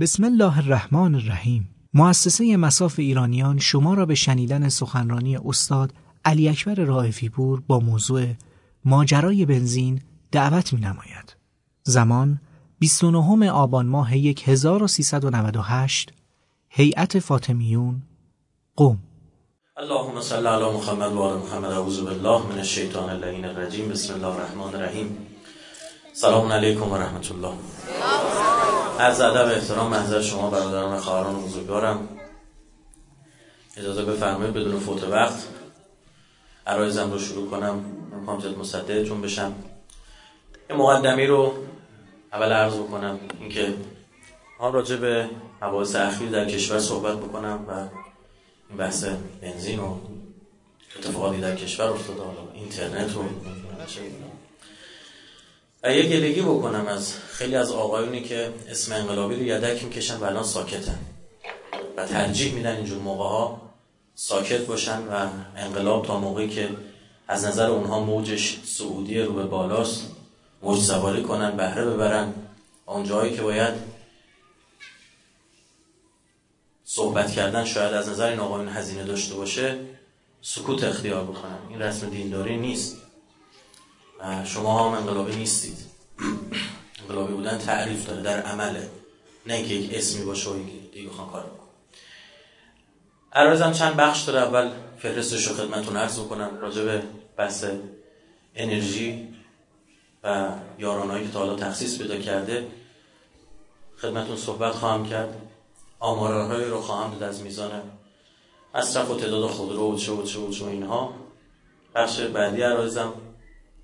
بسم الله الرحمن الرحیم مؤسسه مساف ایرانیان شما را به شنیدن سخنرانی استاد علی اکبر رائفی پور با موضوع ماجرای بنزین دعوت می نماید. زمان 29 آبان ماه 1398 هیئت فاطمیون قوم اللهم صل علی محمد و آل محمد. اعوذ بالله من الشیطان اللعین الرجیم. بسم الله الرحمن الرحیم. سلام علیکم و رحمت الله. از ادب احترام محضر شما برادران خواهران و بزرگوارم. اجازه بفرمایید بدون فوت وقت عرایزم رو شروع کنم. می‌خوام مصدقتون بشم. یه مقدمی رو اول عرض بکنم اینکه ما راجع به مباحث اخیر در کشور صحبت بکنم و این بحث بنزین و اتفاقاتی در کشور افتاده. اینترنت و و یه گلگی بکنم از خیلی از آقایونی که اسم انقلابی رو یدک می‌کشن و الان ساکتن. و ترجیح میدن اینجور موقع ها ساکت باشن و انقلاب تا موقعی که از نظر اونها موجش سعودی رو به بالاست موج سواری کنن بهره ببرن. اونجایی که باید صحبت کردن شاید از نظر این آقایون هزینه داشته باشه سکوت اختیار بکنن. این رسم دینداری نیست. شما هم انقلابی نیستید. انقلابی بودن تعریف داره در عمله نه اینکه یک اسمی باشه و دیگه بخوان کار بکن عرضم چند بخش داره. اول فهرستش رو خدمتتون عرض بکنم. راجع به بحث انرژی و یارانهایی که تا حالا تخصیص پیدا کرده خدمتون صحبت خواهم کرد. آمارهایی رو خواهم داد از میزان مصرف و تعداد خودرو و چه و چه و چه اینها. بخش بعدی عرایزم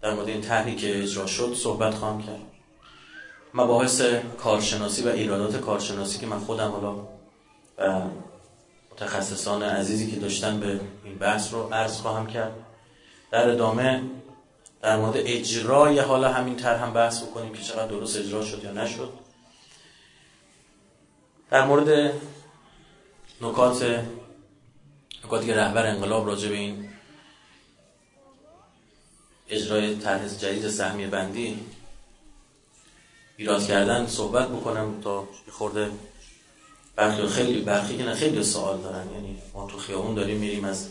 در مورد این طرحی که اجرا شد صحبت خواهم کرد. مباحث کارشناسی و ایرادات کارشناسی که من خودم حالا و متخصصان عزیزی که داشتن به این بحث رو عرض خواهم کرد. در ادامه در مورد اجرای حالا همین طرح هم بحث بکنیم که چقدر درست اجرا شد یا نشد. در مورد نکات نکاتی که رهبر انقلاب راجع به این اجرای طرح جدید سهمیه بندی. ایراد کردن صحبت بکنم تا خورده برخی خیلی برخی که نه خیلی سوال دارن. یعنی ما تو خیابون داریم میریم از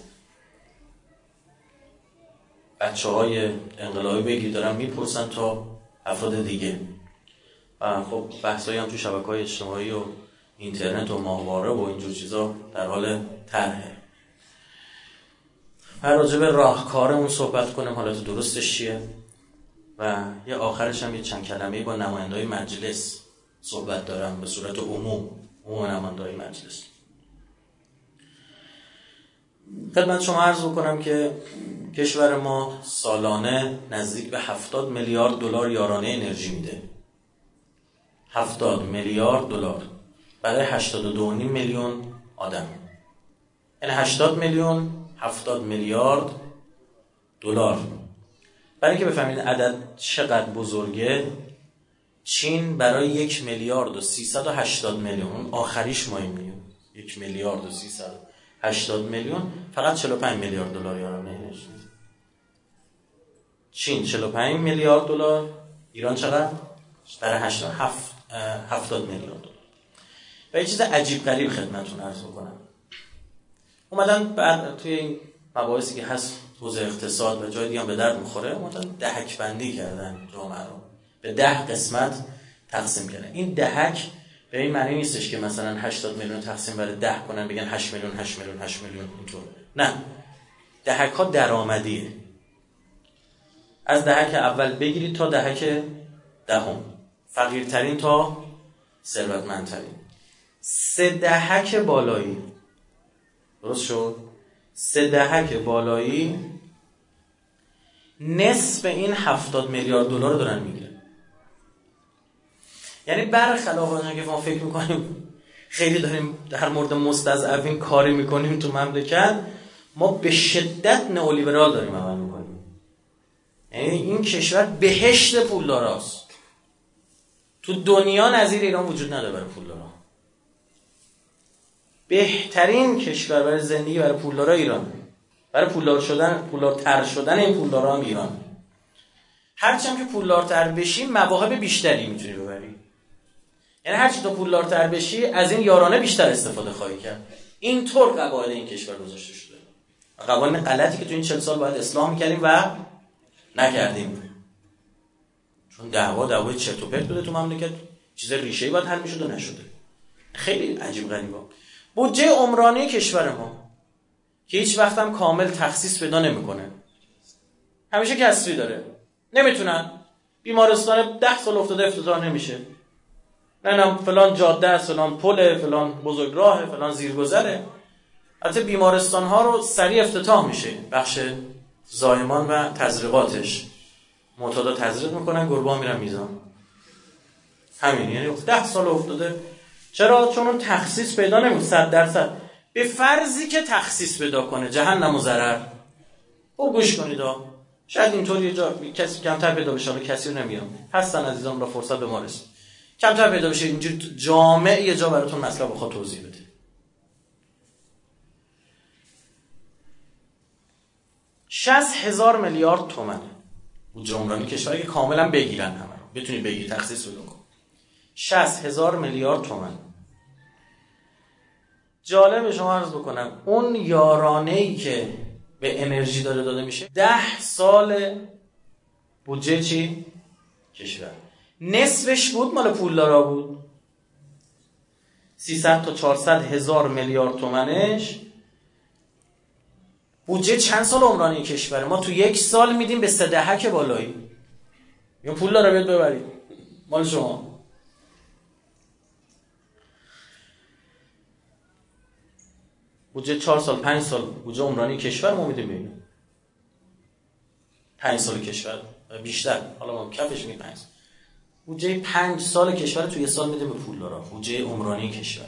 بچه های انقلابی بگیر دارن می‌پرسن تا افراد دیگه. و خب بحثایی هم تو شبکه های اجتماعی و اینترنت و ماهواره و اینجور چیزا در حال طرحه. هر راجع به راهکارمون صحبت کنم حالت درستش چیه؟ و یه آخرش هم یه چند کلمه با نماینده مجلس صحبت دارم به صورت عموم عموم نماینده مجلس. خدمت شما عرض بکنم که کشور ما سالانه نزدیک به 70 میلیارد دلار یارانه انرژی میده. 70 میلیارد دلار. برای 82.5 میلیون آدم. یعنی 80 میلیون 70 میلیارد دلار. برای اینکه بفهمید عدد چقدر بزرگه چین برای یک میلیارد و 380 میلیون آخریش ما میلیون یک میلیارد و 380 میلیون فقط 45 میلیارد دلار یارانه چین 45 میلیارد دلار ایران چقدر؟ برای 70 میلیارد دلار. و یه چیز عجیب غریب خدمتتون عرض کنم اومدن بعد توی این مباحثی که هست حوزه اقتصاد و جای دیگه هم به درد می‌خوره اومدن دهک بندی کردن جامعه رو. به ده قسمت تقسیم کردن. این دهک به این معنی نیستش که مثلا 80 میلیون تقسیم بر ده کنن بگن 8 میلیون 8 میلیون 8 میلیون اینطور. نه. دهک ها درآمدیه. از دهک اول بگیرید تا دهک دهم. فقیرترین تا ثروتمندترین. سه دهک بالایی. درست شد؟ سه دهک بالایی. نصف این هفتاد میلیارد دلار رو دارن می‌گیرن. یعنی برخلاف اون که ما فکر می‌کنیم خیلی داریم در مورد مستضعفین کاری می‌کنیم تو مملکت ما به شدت نئولیبرال داریم عمل می‌کنیم. یعنی این کشور بهشت پولداراست. تو دنیا نظیر ایران وجود نداره برای پولدارا. بهترین کشور برای زندگی برای پولدارا ایران. برای پولدار شدن پولدارتر شدن این پولدارا هم ایران. هرچند که پولدارتر بشی مواهب بیشتری می‌تونی ببری. یعنی هر چی تو پولدارتر بشی از این یارانه بیشتر استفاده خواهی کرد. اینطور قواعد این کشور گذاشته شده. قوانین غلطی که تو این 40 سال باید اصلاح می‌کردیم و نکردیم. چون دعوا دعوای چرت و پرت بوده تو مملکت. چیز ریشه‌ای باید حل می‌شد و نشده خیلی عجیب غریبه. بودجه عمرانی کشور ما. که هیچ وقت هم کامل تخصیص پیدا نمی‌کنه. همیشه کسری داره. نمی‌تونن. بیمارستان ده سال افتاده افتتاح نمیشه. نه فلان جاده است فلان پل فلان بزرگراه فلان زیرگذره. البته بیمارستان ها رو سریع افتتاح میشه. بخش زایمان و تزریقاتش. معتادا تزریق می‌کنن گربه میرن میزان همین یعنی ده سال افتاده چرا؟ چون اون تخصیص پیدا نمی‌کنه صد درصد. به فرضی که تخصیص پیدا کنه جهنم و ضرر. او گوش کنید شاید اینطور یه جا کسی کمتر پیدا بشه کسی رو نمیام هستن عزیزان را فرصت به ما رسید کمتر پیدا بشه اینجور جامع یه جا براتون مطلب بخواد توضیح بده. شست هزار میلیارد تومنه. جمرانی کشوری که کاملا بگیرن همه رو. بتونی بگیر تخصیص بدون کن شست هزار میلیارد تومن جالب شما عرض بکنم اون یارانه ای که به انرژی داره داده میشه ده سال بودجه چی؟ کشور. نصفش بود مال پولدارا بود. 300 تا 400 هزار میلیارد تومنش. بودجه چند سال عمرانی کشوره؟ ما تو یک سال میدیم به سه دهک بالایی. یا پول داره بیاد ببرید. مال شما. بودجه چهار سال پنج سال بودجه عمرانی کشور ما میدیم ببینیم. پنج سال کشور بیشتر حالا ما کفش می پنج بودجه پنج سال کشور توی سال میده به پول دارا. بودجه عمرانی کشور.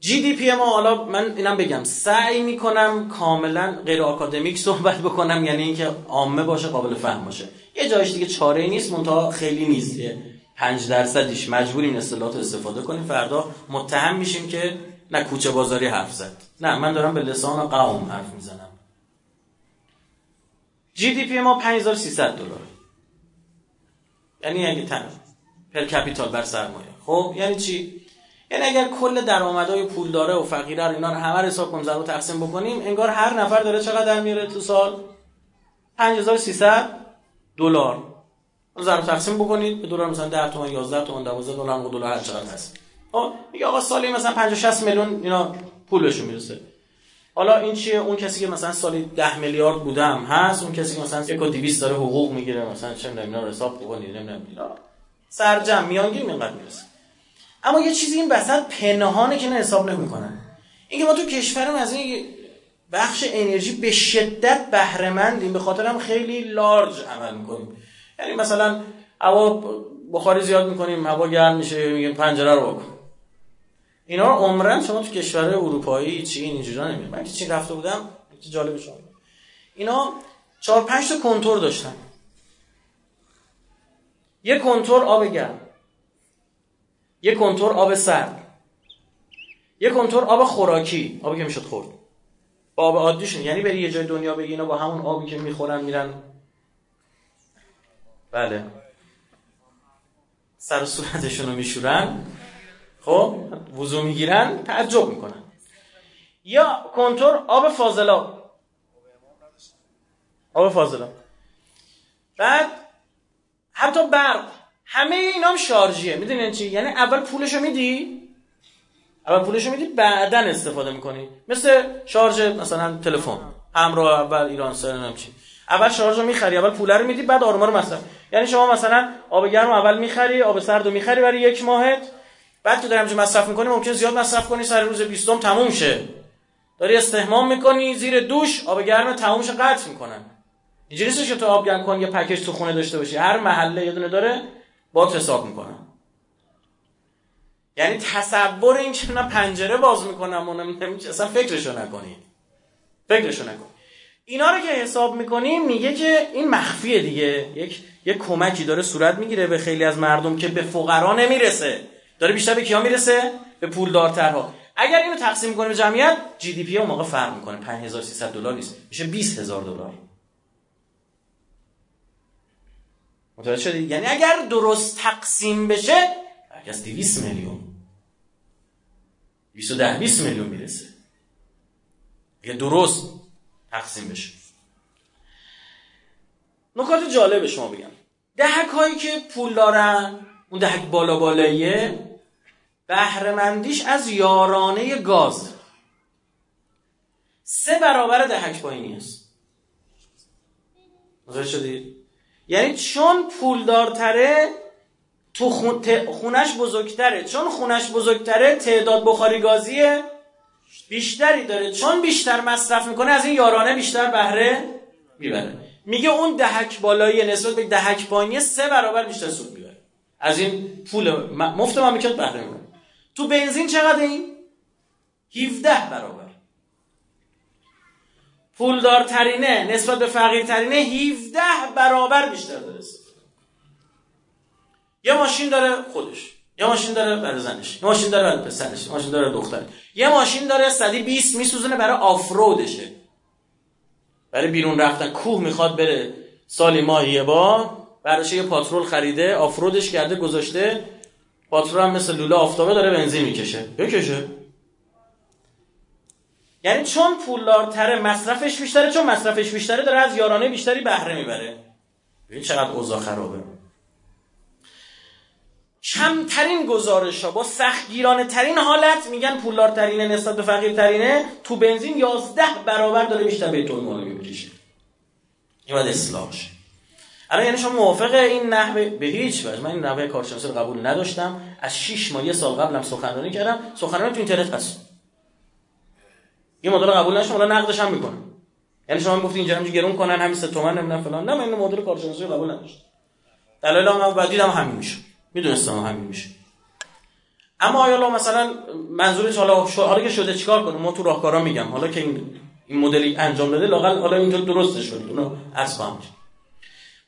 جی دی پی ما حالا من اینم بگم سعی می‌کنم کاملا غیر آکادمیک صحبت بکنم یعنی اینکه عامه باشه قابل فهم باشه. یه جایش دیگه چاره نیست منتها خیلی نیست 5 درصدیش مجبوریم اصطلاحات استفاده کنیم فردا متهم میشیم که نه کوچه بازاری حرف زد. نه من دارم به لسان قوم حرف می‌زنم. جی دی پی ما 5300 دلار. یعنی اگه تن پر کپیتال بر سرمایه. خب یعنی چی؟ یعنی اگر کل درآمدهای پول داره و فقیره رو اینا رو همه رو حساب کنیم ضرب تقسیم بکنیم انگار هر نفر داره چقدر میاره تو سال؟ 5300 دلار. ضرب تقسیم بکنید به دلار مثلا 10 تومن 11 تومن 12 دلار دلار هر چقدر هست. میگه آقا سالی مثلا 50 60 میلیون اینا پول بهشون می‌رسه. حالا این چیه؟ اون کسی که مثلا سالی 10 میلیارد بودم هست اون کسی که مثلا 1 و 200 داره حقوق می‌گیره مثلا چه می‌دونم اینا رو حساب بکنید نمی‌دونم اینا. سرجم میانگین اینقدر می‌رسه. اما یه چیزی این وسط پنهانه که نه حساب نمی‌کنن. اینکه ما تو کشورم از این بخش انرژی به شدت بهره مندیم به خاطر هم خیلی لارج عمل می‌کنیم. یعنی مثلا هوا بخاری زیاد می‌کنیم هوا گرم میشه میگیم پنجره رو بکن. اینا رو عمرن شما تو کشور اروپایی چین اینجوری نمی‌دونم من که چین رفته بودم جالب شما اینا چهار پنج تا کنتور داشتن. یه کنتور آب گرم. یه کنتور آب سرد. یه کنتور آب خوراکی آبی که می‌شد خورد. آب عادیشون یعنی بری یه جای دنیا بگی اینا با همون آبی که می‌خورن میرن بله. سر و صورتشون رو میشورن. خب وضو می‌گیرن تعجب می‌کنن. یا کنتور آب فاضلا آب فاضلا بعد حتی برق. همه اینا هم شارژیه می‌دونین چی؟ یعنی اول پولشو میدی. اول پولشو میدی بعدا استفاده می‌کنی. مثل شارژ مثلا تلفن. همراه اول ایران سر چی. اول شارژ رو می‌خری اول پول رو میدی بعد آروما رو مصرف. یعنی شما مثلا آب گرم اول می‌خری آب سرد رو می‌خری برای یک ماهت بعد تو داری مصرف می‌کنی ممکن زیاد مصرف کنی سر روز 20 تموم شه. داری استحمام می‌کنی زیر دوش آب گرم تمومش قطع می‌کنن. اینجوری که تو آب گرم کن یه پکیج تو خونه داشته باشی. هر محله یه دونه داره با حساب می‌کنم یعنی تصور این که نه پنجره باز می‌کنم و نمیشه اصلا فکرشو نکنی. فکرشو نکن. اینا رو که حساب می‌کنیم میگه که این مخفیه دیگه. یک یک کمکی داره صورت می‌گیره به خیلی از مردم که به فقرا نمی‌رسه. داره بیشتر به کیا می‌رسه؟ به پولدارترها. اگر اینو تقسیم کنیم به جمعیت جی دی پی اون موقع فرق می‌کنه. 5300 دلار نیست. میشه 20000 دلار. متوجه شدی؟ یعنی اگر درست تقسیم بشه از 200 میلیون. 210 20 میلیون می‌رسه. اگه درست تقسیم بشه. نکات جالب شما بگم. دهک هایی که پول دارن اون دهک بالا بالاییه بهرهمندیش از یارانه گاز. سه برابر دهک پایینی است. متوجه شدید یعنی چون پولدارتره تو خونش بزرگتره. چون خونش بزرگتره تعداد بخاری گازی بیشتری داره. چون بیشتر مصرف می‌کنه از این یارانه بیشتر بهره می‌بره. میگه اون دهک بالایی نسبت به دهک پایینی سه برابر بیشتر سود می‌بره. از این پول مفت مملکت بهره می‌بره. تو بنزین چقدر این؟ 17 برابر. پولدارترینه نسبت به فقیرترینه 17 برابر بیشتر داره. یه ماشین داره خودش. یه ماشین داره برای زنش یه ماشین داره برای پسرش یه ماشین داره دختر یه ماشین داره 120 میسوزونه برای آفرودشه. برای بیرون رفتن کوه می‌خواد بره سالی ماهی یه بار براش یه پاترول خریده آفرودش کرده گذاشته. پاترول هم مثل لوله آفتابه داره بنزین می‌کشه. بکشه. یعنی چون پولدارتره مصرفش بیشتره چون مصرفش بیشتره داره از یارانه بیشتری بهره می‌بره. ببین چقدر اوضاع خرابه. کمترین گزارش ها با سختگیرانه ترین حالت میگن پولدارترینه نسبت به فقیرترینه. تو بنزین 11 برابر داره بیشتر به طور مالی می‌کشه. این باید اصلاح شه. الان یعنی شما موافق این نحوه؟ به هیچ وجه. من این نحوه کارشناسی رو قبول نداشتم. از 6 ماه یه سال قبلم سخنرانی کردم. سخنرانی تو اینترنت هست. این مدل قبول نشم حالا نقدش هم می‌کنم. یعنی شما می‌گفتین اینجا همینجوری گرون کنن همین 3 تومن نمی‌دونم فلان. نه من این مدل کارشناسی قبول نداشتم. دلایل هم بعد دیدم همین میشه. می‌دونستم همین میشه. اما آیا مثلا منظورش حالا حالا که شده چیکار کنه ما تو راهکارا میگم. حالا که این این مدلی انجام داده لاقل حالا اینجا درسته شد اونو عرض خواهم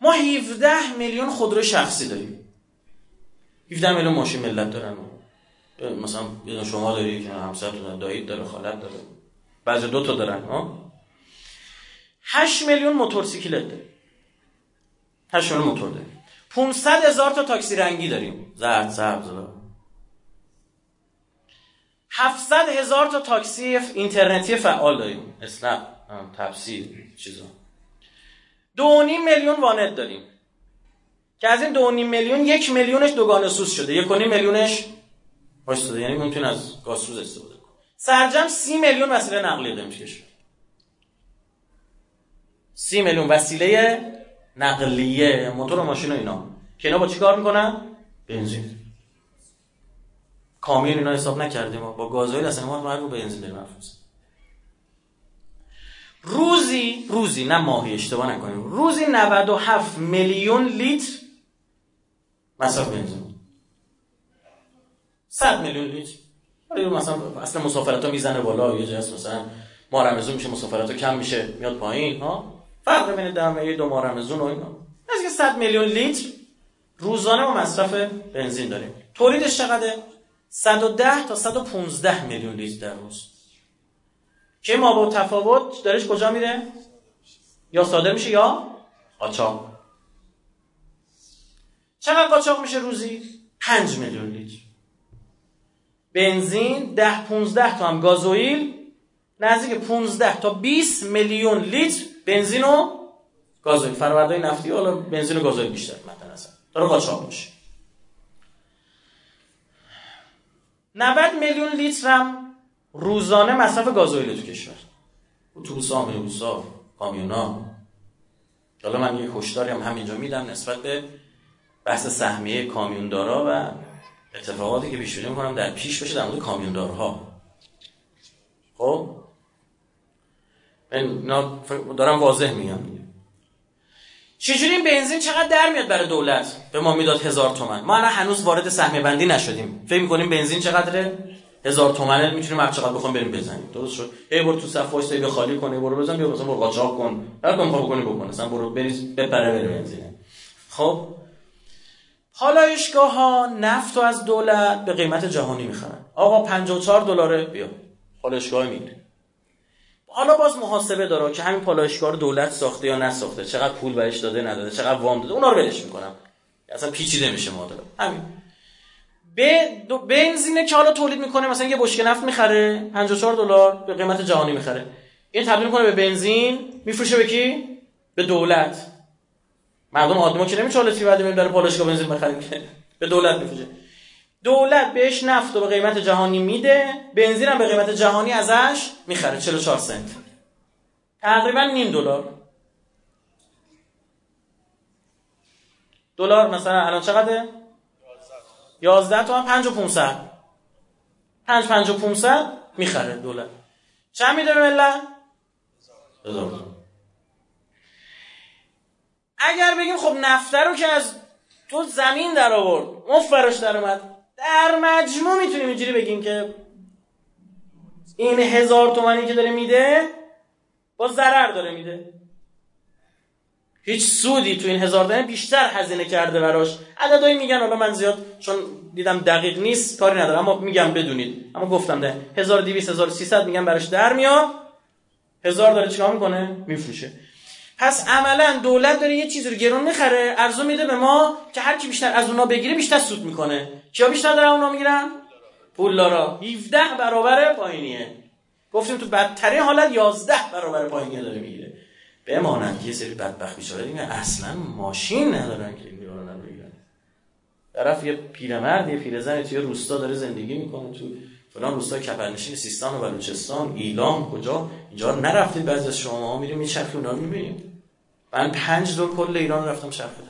ما 17 میلیون خودرو شخصی داریم. 17 میلیون ماشین ملت دارن. مثلا شما داری که همسر داره دایی داره خالت داره. بعضی دو تا دارن ها؟ 8 میلیون موتورسیکلت داریم. 8 میلیون موتور داریم. 500 هزار تا تاکسی رنگی داریم. زرد سبز. 700 هزار تا تاکسی اینترنتی فعال داریم. اسنپ تفسیر چیزا. دو میلیون وانت داریم. که از این دو میلیون یک میلیونش دوگانه سوز شده. یک میلیونش واسطه یعنی ممکن از گازسوز استفاده کنه سرجم سی میلیون وسیله نقلیه داریم کشور. سی میلیون وسیله نقلیه موتور و ماشین و اینا. که اینا با چی کار می‌کنن؟ بنزین. کامیون اینا حساب نکردیم. با گازوئیل اصلا ما رو بنزین داریم روزی روزی نه ماهی اشتباه نکنیم. روزی 97 میلیون لیتر مصرف بنزین. 100 میلیون لیتر. مثلا اصلا مسافرت ها می‌زنه بالا یه جاست مثلا. ما رمزون میشه مسافرت ها کم میشه میاد پایین ها؟ فرق بین دمه دو ماه رمزون و اینا. از که 100 میلیون لیتر روزانه ما مصرف بنزین داریم. تولیدش چقدره؟ 110 تا 115 میلیون لیتر در روز. که ما با تفاوت دارش کجا میره؟ یا صادر میشه یا قاچاق. چقدر قاچاق میشه روزی؟ 5 میلیون لیتر. بنزین 10 15 تا هم گازوئیل نزدیک 15 تا 20 میلیون لیتر بنزین و گازوئیل. فرآوردهای نفتی حالا بنزین و گازوئیل بیشتر مثلا اصلا داره قاچاق میشه 90 میلیون لیتر هم روزانه مصرف گازوئیل تو کشور. اتوبوس ها میبوس ها حالا من یه هشداری هم همینجا میدم نسبت به بحث سهمیه کامیوندارا و اتفاقاتی که پیش می‌کنم در پیش بشه در مورد کامیوندارها. خب؟ من دارم واضح میگم چجوری این بنزین چقدر در میاد برای دولت؟ به ما می‌داد هزار تومن. ما الان هنوز وارد سهمیه بندی نشدیم. فکر می‌کنیم بنزین چقدره؟ هزار تومنه می‌تونیم هر چقدر بخوام بریم بزنیم. درست شد. ای برو تو صف وایس بیا خالی کنی برو بزن بیا مثلا برو قاچاق کن. هر کم بکنی بکن. مثلا برو بریز بپره بره بنزین. خب. پالایشگاه ها نفت و از دولت به قیمت جهانی می‌خرن. آقا 54 دلاره بیا. پالایشگاه می‌گیره. حالا باز محاسبه داره که همین پالایشگاه دولت ساخته یا نساخته. چقدر پول بهش داده نداده چقدر وام داده اونا رو ولش می‌کنم. اصلا پیچیده میشه ماجرا همین. به بنزینه که حالا تولید می‌کنه مثلا یه بشکه نفت می‌خره 54 دلار به قیمت جهانی می‌خره. این تبدیل می‌کنه به بنزین میفروشه به کی؟ به دولت. مردم عادی که نمیشه حالا بعد داره پالایشگاه بنزین بخریم که. به دولت میفروشه. دولت بهش نفت رو به قیمت جهانی میده بنزین هم به قیمت جهانی ازش می‌خره 44 سنت. تقریبا نیم دلار. دلار مثلا الان چقدره؟ 11 تومن 5 و 500 5 5 و 500 می‌خره دولت. چند میده به ملت؟ اگر بگیم خب نفته رو که از تو زمین در آورد مفرش در اومد. در مجموع می‌تونیم اینجوری بگیم که این هزار تومنی که داره میده با ضرر داره میده. هیچ سودی تو این هزار تومن بیشتر هزینه کرده براش. عددهایی میگن حالا من زیاد چون دیدم دقیق نیست کاری ندارم اما میگم بدونید. اما گفتم ده 1200 1300 میگن براش در میاد. هزار داره چیکار می‌کنه؟ میفروشه. پس عملا دولت داره یه چیزی رو گرون می‌خره ارزو میده به ما که هر کی بیشتر از اونا بگیره بیشتر سود می‌کنه. کیا بیشتر دارن اونا می‌گیرن؟ پولدارا 17 برابر پایینیه. گفتیم تو بدترین حالت 11 برابر پایینیه داره می‌گیره. بمانند یه سری بدبخت بیچاره دیگه اصلا ماشین ندارن که این رو بگیرن. طرف یه پیرمرد یه پیرزن توی روستا داره زندگی می‌کنه تو فلان روستای کپرنشین سیستان و بلوچستان. ایلام کجا؟ اینجا نرفتید بعضی از شما میریم میچرخی اونا رو می‌بینیم من پنج دور کل ایران رفتم شرخیدم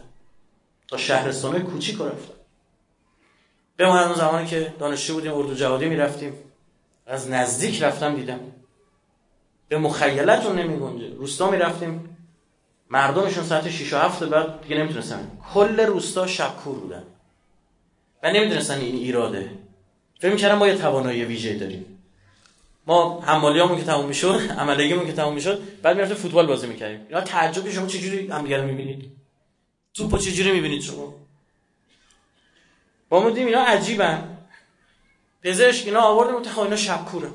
تا شهرستان کوچیک رفتم. به اون زمانی که دانشجو بودیم اردو جوادی می‌رفتیم. از نزدیک رفتم دیدم. به مخیلتون نمی گنجه روستا می‌رفتیم. مردمشون ساعت 6 و 7 بعد دیگه نمی‌تونستن. کل روستا شبکور بودن. و نمی‌دونستن این ایراده. فکر می‌کردم ما یه توانایی ویژه داریم. ما حمالیامون که تموم می‌شد عملگیمون که تموم می‌شد بعد می‌رفتیم فوتبال بازی می‌کردیم. اینا تعجب شما چجوری هم دیگه می‌بینید؟ توپو چجوری می‌بینید شما؟ با ما دیدیم اینا عجیبن. پزشک اینا آوردیم و اینا شبکوره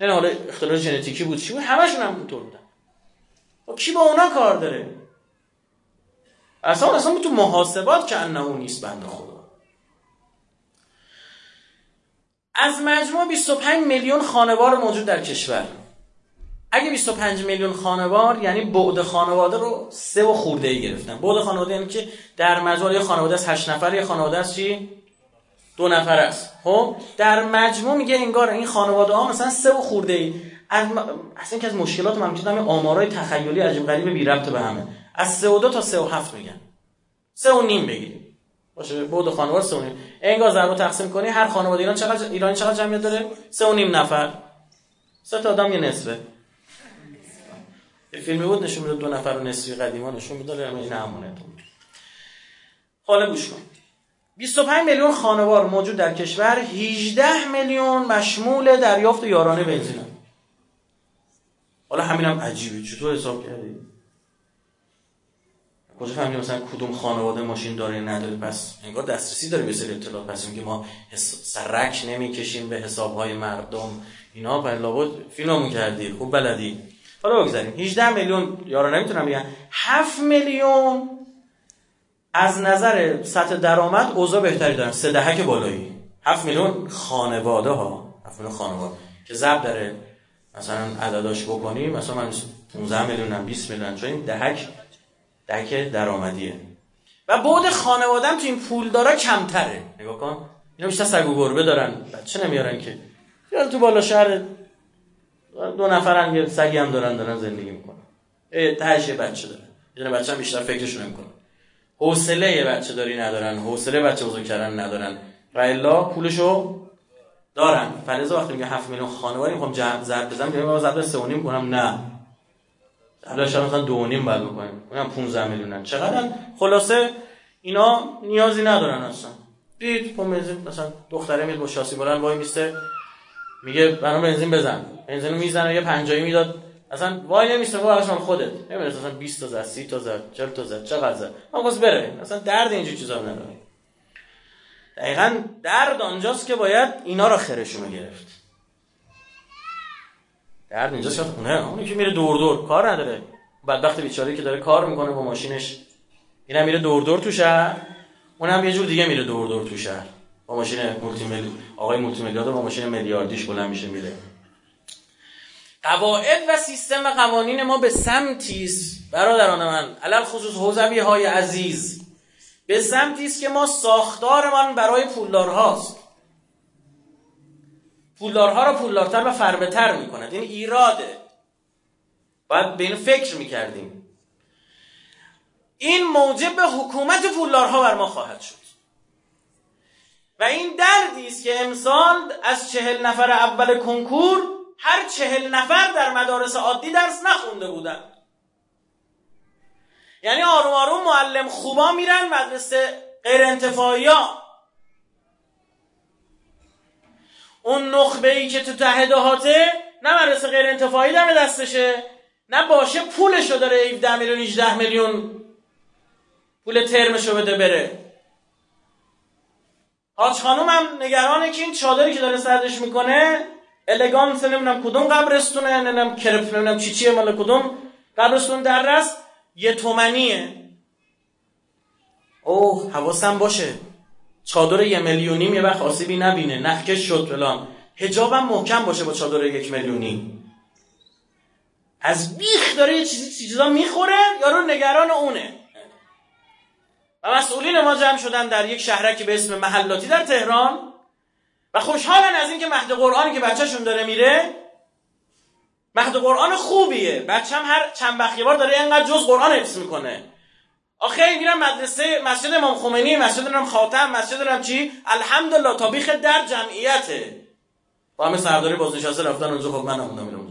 نه حالا اختلال ژنتیکی بود. چی بود؟ همشون هم اونطور بودن. و خب کی با اونا کار داره؟ اصلا اصلا تو محاسبات که انه نیست بنده خدا. از مجموع 25 میلیون خانوار موجود در کشور. اگه 25 میلیون خانوار یعنی بعد خانواده رو سه و خورده ای گرفتن. بعد خانواده یعنی که در مجموع یه خانواده از 8 نفر یه خانواده از چی؟ دو نفر است. خب؟ در مجموع میگه انگار این خانواده ها مثلا سه و خورده ای از اصلا که از مشکلات من می‌تونم آمارای تخیلی عجیب غریب بی ربط به همه. از سه و دو تا سه و هفت میگن. سه و نیم بگیریم. باشه بود خانواده سه و نیم. انگار ضرب تقسیم کنی هر خانواده ایران چقدر ایرانی چقدر جمعیت داره؟ سه و نیم نفر. سه تا آدم یه نصفه. یه فیلمی بود نشون میده دو نفر و نصفی قدیما نشون میده این همونه حالا گوش کن. 25 میلیون خانوار موجود در کشور 18 میلیون مشمول دریافت یارانه بنزین. حالا همینم عجیبه چطور حساب کردی؟ کجا فهمیدیم مثلا کدوم خانواده ماشین داره نداره؟ پس انگار دسترسی داره به سری اطلاعات. پس که ما سرک نمی‌کشیم به حسابهای مردم. اینا پر لابد فیلممون کردی. خوب بلدی. حالا بگذاریم. 18 میلیون یارو نمی‌تونم بگم 7 میلیون از نظر سطح درآمد اوضاع بهتری دارن. سه دهک بالایی. 7 میلیون خانواده ها. 7 میلیون خانواده که ضرب داره. مثلا عدداش بکنیم. مثلا من 15 میلیونم 20 میلیون. چون این دهک دهک درآمدیه. و بعد خانوادم تو این پول داره کمتره. نگاه کن. اینا بیشتر سگ و گربه دارن. بچه نمیارن که. یا تو بالا شهر. دو نفرن یه سگی هم دارن دارن زندگی می‌کنن. تهش بچه داره. یه بچه هم بیشتر فکرشون نمی‌کنه. حوصله بچه داری ندارن. حوصله بچه بزرگ کردن ندارن. و الا پولشو دارن. فلزا وقتی میگه 7 میلیون خانواده می‌خوام ضرب بزنم میگم ضرب 3.5 کنم. نه. حالا شما مثلا 2.5 بعد می‌کنیم اونم 15 میلیونن. چقدر؟ خلاصه اینا نیازی ندارن اصلا. دید پمپ بنزین مثلا دختره میاد با شاسی بلند وای میسته. میگه برام بنزین بزن. بنزین می‌زنه یه 50 می‌داد. اصلا وای نمیسته خب اصلا خودت. نمی‌دونی اصلا 20 تا زد 30 تا زد 40 تا زد چقدر زد. اما بس بره اصلا درد اینجور چیزا نداره. دقیقا درد آنجاست که باید اینا رو خرشونو گرفت. درد اینجا شاید خونه اونی که میره دور دور. کار نداره. بدبخت بیچاره که داره کار می‌کنه با ماشینش. اینم میره دور دور تو شهر. اونم یه جور دیگه میره دور دور تو شهر. با ماشین مولتی ملی... آقای مولتی میلیارد با ماشین میلیاردیش بلند میشه میره. قواعد و سیستم قوانین ما به سمتی است. برادران من علل خصوص حوزوی های عزیز. به سمتی است که ما ساختارمان برای پولدارهاست. پولدارها را پولدارتر و فربهتر می‌کند. این ایراده. باید به این فکر می‌کردیم. این موجب به حکومت پولدارها بر ما خواهد شد. و این دردی است که امسال از چهل نفر اول کنکور هر چهل نفر در مدارس عادی درس نخونده بودن. یعنی آروم آروم معلم خوبا میرن مدرسه غیر انتفاعی اون نخبه ای که تو ته دهاته نه مدرسه غیر انتفاعی دم دستشه نه باشه پولشو داره 17 میلیون 18 میلیون پول ترمشو بده بره. حاج خانوم هم نگرانه که این چادری که داره سردش می‌کنه الگانس نمی‌دونم کدوم قبرستونه نمی‌دونم کرپ نمی‌دونم چی چیه مال کدوم قبرستون در رست یه تومنیه. اوه حواسم باشه. چادر یه میلیونیم یه وقت آسیبی نبینه. نخکش شد فلان. هجابم محکم باشه با چادر یک میلیونی. از بیخ داره یه چیزی چیزا می‌خوره یارو نگران اونه. و مسئولین ما جمع شدن در یک شهرکی به اسم محلاتی در تهران. و خوشحالن از اینکه مهد قرآنی که بچهشون داره میره مهد قرآن خوبیه. بچم هر چند وقت بار داره اینقدر جز قرآن حفظ می‌کنه. آخه میرم مدرسه مسجد امام خمینی مسجد امام خاتم مسجد امام چی. الحمدلله تابیخ در جمعیته. با همه سرداری بازنشسته رفتن اونجا خب من نموندم میرم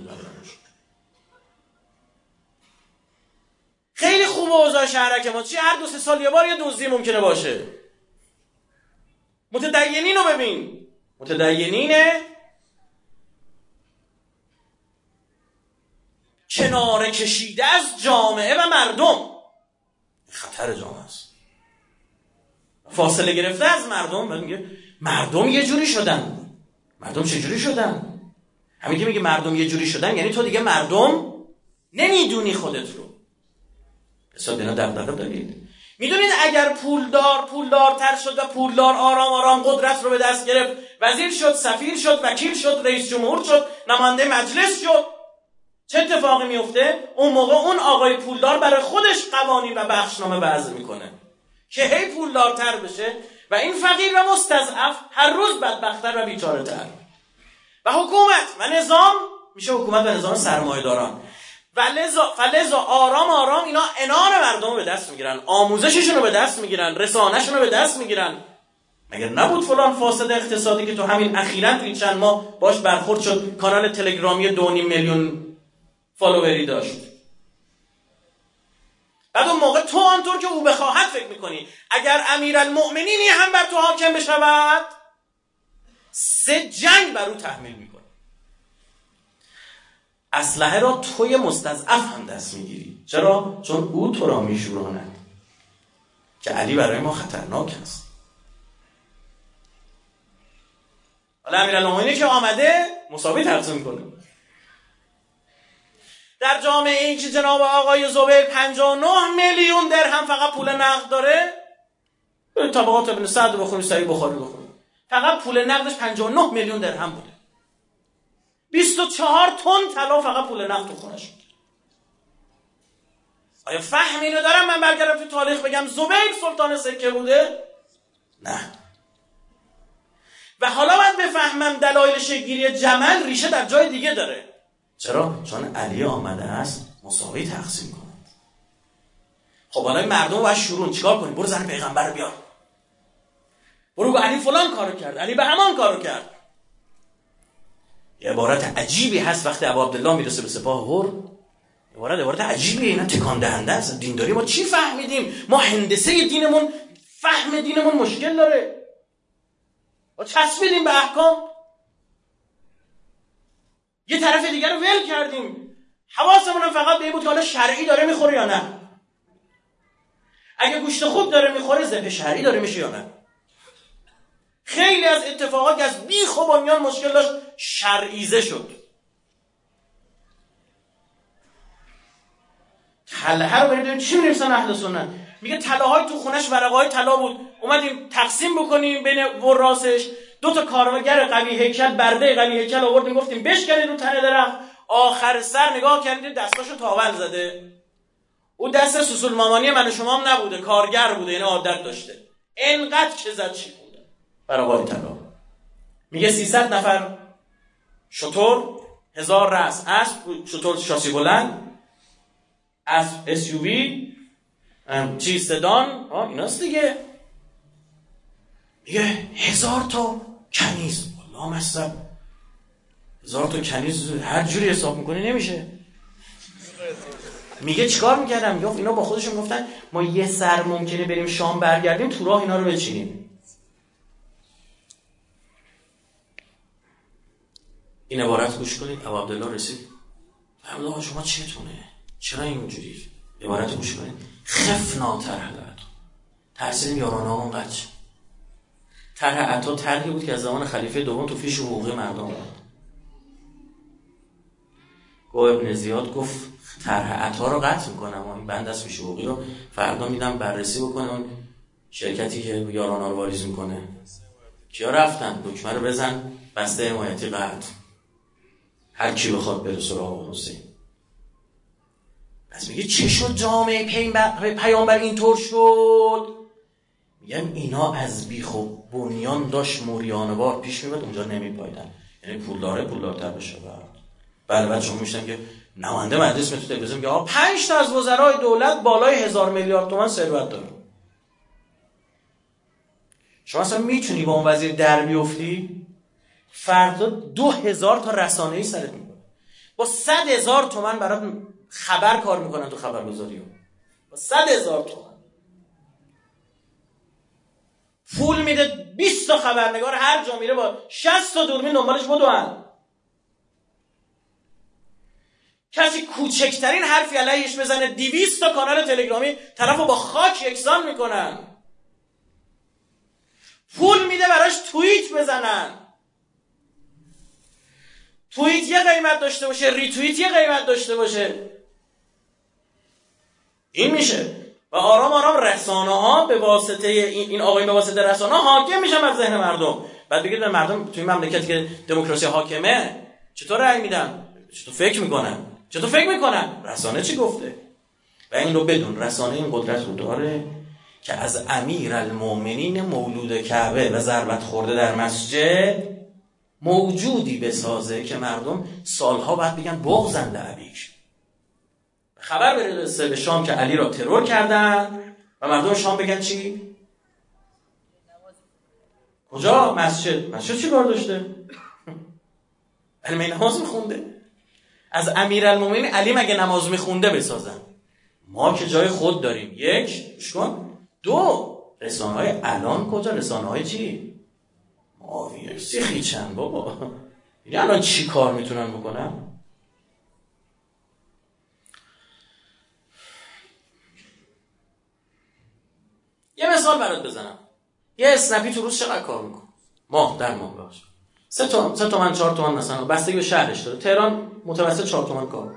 خیلی خوبه اوضاع شهرک ما چی هر دو سه سال یه بار یه دزدی ممکنه باشه. متدینین رو ببین. متدینینه. کنار کشیده از جامعه و مردم. خطر جامعه است. فاصله گرفته از مردم میگه مردم یه جوری شدن. مردم چه جوری شدن؟ همین که میگه مردم یه جوری شدن یعنی تو دیگه مردم نمی‌دونی خودت رو. حساب اینا دغدغه دارید. می‌دونید اگر پولدار پولدارتر شد و پولدار آرام آرام قدرت رو به دست گرفت وزیر شد سفیر شد وکیل شد رئیس جمهور شد نماینده مجلس شد چه اتفاقی میفته؟ اون موقع اون آقای پولدار برای خودش قوانین و بخشنامه وضع می‌کنه. که هی پولدارتر بشه و این فقیر و مستضعف هر روز بدبختتر و بیچاره تر و حکومت و نظام میشه حکومت و نظام سرمایه‌داران. و لذا, آرام آرام اینا انان مردم رو به دست می‌گیرن آموزششون رو به دست می‌گیرن رسانهشون رو به دست می‌گیرن. مگر نبود فلان فاسد اقتصادی که تو همین اخیرا تو این چند ماه باش برخورد شد؟ کانال تلگرامی دو میلیون فالووری داشت. بعد اون موقع تو آنطور که او بخواهد فکر می‌کنی اگر امیر المؤمنینی هم بر تو حاکم بشود سه جنگ بر او تحمیل می‌کنی. اسلحه را توی مستضعف هم دست می‌گیری. چرا؟ چون او تو را میشوراند. که علی برای ما خطرناک است. حالا امیر که آمده مساوی تقسیم کنه. در جامعه این که جناب آقای زبیر 59 میلیون درهم فقط پول نقد داره؟ طبقات ابن سعد بخونی سعی بخاری بخونی. فقط پول نقدش 59 میلیون درهم بوده. 24 تن طلا فقط پول نقد تو خونش آیا فهم اینو دارم من برگردم تو تاریخ بگم زبیر سلطان سکه بوده؟ نه. و حالا من بفهمم دلایل شگیری جمل ریشه در جای دیگه داره. چرا؟ چون علی آمده است مساوی تقسیم کند. خب حالا مردم باید شروع چیکار کنیم؟ برو زن پیغمبر بیار. برو علی فلان کارو کرد علی به همان کارو کرد. یه عبارت عجیبی هست وقتی ابو عبدالله می‌رسه به سپاه هر عبارت عبارت عجیبی اینا تکان دهنده است. دینداری ما چی فهمیدیم؟ ما هندسه دینمون فهم دینمون مشکل داره. ما چسبیدیم به احکام. یه طرف دیگر رو ول کردیم. حواسمون فقط به این بود که حالا شرعی داره می‌خوره یا نه. اگه گوشت خوب داره می‌خوره ذبح شرعی داره میشه یا نه؟ خیلی از اتفاقات که از بیخ و بنیان مشکل داشت شرعیزه شد. تله رو بریم چی می‌رسن اهل سنت. میگه تله های تو خونش ورقه های طلا بود. اومدیم تقسیم بکنیم بین وراسش دو تا کارگر قوی هیکل برده قوی هیکل آوردیم گفتیم بشکنید رو تنه درخت. آخر سر نگاه کردیم دستاشو تاول زده. او دست سوسول مامانی من و شما هم نبوده کارگر بوده یعنی عادت داشته. انقدر که زد چی بوده؟ برای طلا. میگه 300 نفر شطور هزار رأس اسب شطور شاسی بلند اسب اسیووی چی سدان. ایناست دیگه. میگه هزار تا. کنیز. والله مصب هزار تا کنیز هر جوری حساب می‌کنی نمیشه. میگه چیکار می‌کردم؟ می‌گفت اینا با خودشون گفتن ما یه سر ممکنه بریم شام برگردیم تو راه اینا رو بچینیم. این عبارت گوش کنید. ابو عبدالله رسید. فرمود شما چیتونه چرا اینجوری؟ عبارت گوش کنید. خفنا طرح ترسیدیم یارانه همون قچ طرح عطا طرحی بود که از زمان خلیفه دوم تو فیش حقوقی مردم بود. گو ابن زیاد گفت طرح عطا رو قطع می‌کنم. این بند از فیش حقوقی رو فردا میدم بررسی بکنم شرکتی که یارانه رو واریز می‌کنه. کیا رفتن؟ دکمه رو بزن. بسته حمایتی قطع. هر کی بخواد بره سراغ حسین. پس میگه چه شد؟ جامعه پیامبر اینطور شد؟ میگم اینا از بیخ و بنیان داشت موریانوار پیش می‌برد اونجا نمیپایدن. یعنی پول داره پول دارتر بشه بله بله شما میشتن که نماینده مجلس تو تلویزیون میگه پنج تا از وزرای دولت بالای هزار میلیارد تومن ثروت داره. شما اصلا می‌تونی با اون وزیر در بیفتی؟ فردا دو هزار تا رسانه ای سرت می‌کنه با صد هزار تومن برات خبر کار می‌کنن تو خبرگزاری با صد هزار تومن پول میده 20 تا خبرنگار هر جا میره با 60 تا دوربین دنبالش بدوان کسی کوچکترین حرفی علیهش بزنه 200 تا کانال تلگرامی طرفو با خاک یکسان می‌کنن. پول میده براش توییت بزنن. توییت یه قیمت داشته باشه ریتوییت یه قیمت داشته باشه. این میشه. و آرام آرام رسانه ها به واسطه این, آقای به واسطه رسانه ها حاکم میشن بر ذهن مردم. بعد بگید به مردم توی مملکتی که دموکراسی حاکمه چطور رأی میدن؟ چطور فکر می‌کنن؟ چطور فکر می‌کنن؟ رسانه چی گفته؟ و این رو بدون رسانه این قدرت رو داره که از امیر المومنین مولود کعبه و ضربت خورده در مسجد موجودی بسازه که مردم سالها بعد بگن بغزن لعبیش خبر برسه به شام که علی را ترور کردن و مردم شام بگن چی؟ کجا؟ مسجد مسجد چی کار داشته؟ علی نماز میخونده از امیر علی مگه نماز میخونده بسازن ما که جای خود داریم یک شکن دو رسانه های الان کجا رسانه های چی؟ معاویه سیخی چند بابا یعنی الان چی کار می‌تونن بکنن؟ یه مثال برات بزنم. یه اسنپی تو روز چقدر کار میکن ماه در ماه باشه سه تومن سه تومن چهار تومن مثلا. بستگی به شهرش داره. تهران متوسط چهار تومن کار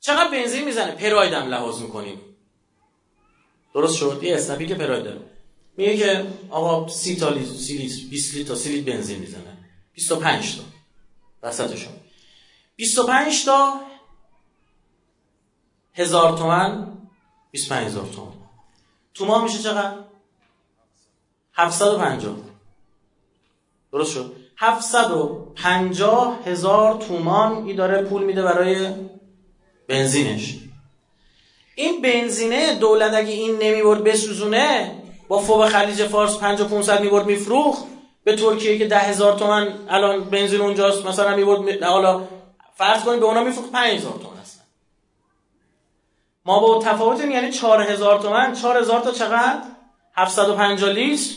چقدر بنزین می‌زنه؟ پرایدم لحاظ می‌کنیم. درست شد؟ یه اسنپی که پراید داره. میگه که آقا سی تا لیتر سی لیتر 20 لیتر تا لیتر بنزین می‌زنه. 25 تا. وسطشون. 25 تا هزار تومن 25 هزار تومن. تو ما میشه چقدر؟ 750 درست شد. 750 هزار تومان ای داره پول میده برای بنزینش. این بنزینه دولت اگه این نمی‌برد بسوزونه با فوق خلیج فارس 5 و 500 می‌برد میفروخت. به ترکیه که ده هزار تومن الان بنزین اونجاست مثلا می‌برد حالا فرض کنید به اونا میفروخت 5000 تومن هستن ما با تفاوت یعنی 4000 تومن. 4000 تا چقدر؟ 750 لیتر.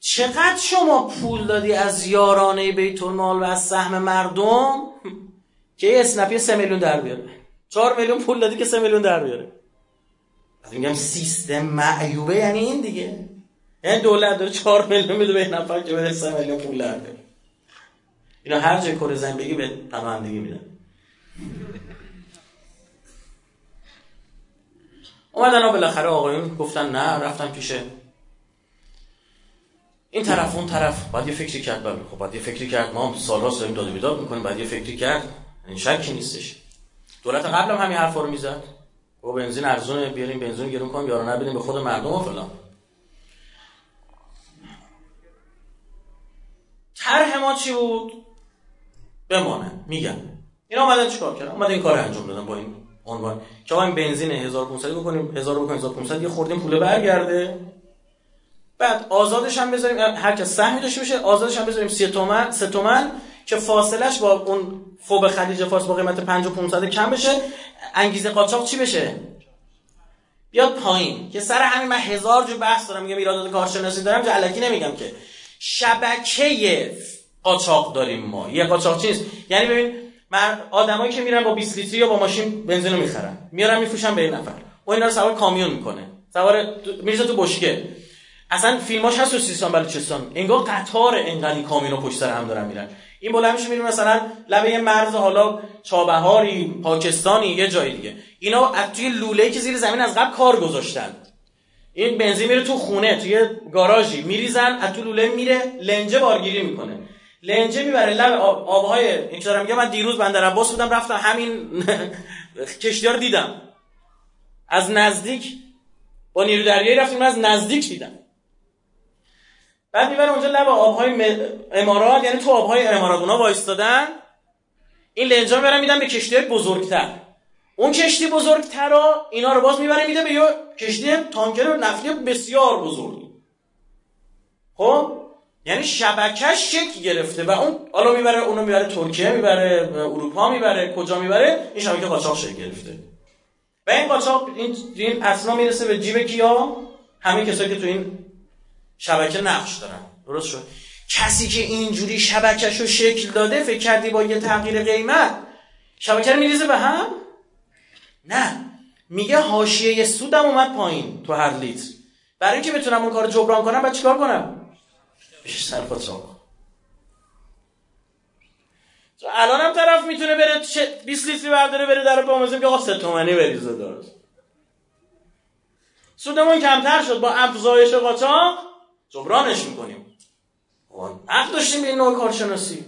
چقدر شما پول دادی از یارانه بیت المال و از سهم مردم که یه اسنپی 3 میلیون در بیاره؟ 4 میلیون پول دادی که 3 میلیون در بیاره. میگم سیستم معیوبه یعنی این دیگه. یعنی دولت داره 4 میلیون میده به نفر که بده 3 میلیون پول در بیاره. اینا هر جای کره زمین بگی به پناهندگی میدن. اومدن ها بالاخره آقایون گفتن نه رفتن پیش این طرف اون طرف. بعد یه فکری کرد بله خب بعد یه فکری کرد ما سال‌ها داریم داد بیداد می‌کنیم. بعد یه فکری کرد. این شکی نیستش. دولت قبل هم همین حرفا رو می‌زد. و بنزین ارزونه بیاریم بنزین گرون کنیم یارو نبینیم به خود مردم و فلان. طرح ما چی بود؟ بمانه. میگم این اومدن چیکار کردن؟ اومدن این کار انجام دادن با این عنوان. که این بنزین 1500 بکنیم 1000 بکنیم 1500 یه خوردیم پول برگرده. بعد آزادش هم بذاریم هر کس سهمی داشته باشه آزادش هم بذاریم 3 تومن 3 تومن که فاصلش با اون فوب خلیج فارس با قیمت 5 و 500 کم بشه. انگیزه قاچاق چی بشه؟ بیاد پایین. که سر همین من هزار جو بحث دارم میگم ایرادات کارشناسی دارم جلکی نمیگم که. شبکه قاچاق داریم ما. یه قاچاق نیست؟ یعنی ببین من آدمایی که میرن با 20 لیتری یا با ماشین بنزین رو می‌خرن. میارن میفروشن به این نفر. و اینا سوار کامیون می‌کنه. سوار میرزه تو بشکه. اصلا فیلماش هست تو سیستان بلوچستان انگار قطار انقدر این کامیونو پشت سر هم دارن میرن. این بلند میشه میرن مثلا لبه یه مرز حالا چابهاری پاکستانی یه جای دیگه. اینا از توی لوله که زیر زمین از قبل کار گذاشتن. این بنزین میره تو خونه توی گاراژی. میریزن از تو لوله میره لنجه بارگیری می‌کنه. لنجه می‌بره لب آبهای این دارم من دیروز بندر عباس بودم رفتم همین کشتی رو دیدم. از نزدیک با نیرو دریایی رفتیم از نزدیک دیدم. بعد می‌بره اونجا لب آبهای امارات یعنی تو آبهای امارات اونا وایستادن. این لنجا می‌برن میدن به کشتی بزرگتر. اون کشتی بزرگتر رو اینا رو باز می‌بره میده به یه کشتی تانکر نفتی بسیار بزرگ. خب؟ یعنی شبکش شکل گرفته و اون حالا می‌بره اونو می‌بره ترکیه می‌بره اروپا می‌بره کجا می‌بره؟ این شبکه قاچاق شکل گرفته. و این قاچاق این این اصلا می‌رسه به جیب کیا؟ همه کسایی که تو این شبکه نقش دارن. درست شد. کسی که اینجوری شبکش رو شکل داده فکر کردی با یه تغییر قیمت شبکه رو میریزه به هم؟ نه. میگه حاشیه سودم اومد پایین تو هر لیتر. برای اینکه بتونم اون کار جبران کنم بعد چیکار کنم؟ بهش سر الان هم طرف می‌تونه بره 20 لیتری برداره بره در بامزیم که آقا سه تومنی بریزه درست. سودمون کمتر شد با افزایش قاچاق جبرانش می‌کنیم. حق داشتیم به این نوع کارشناسی.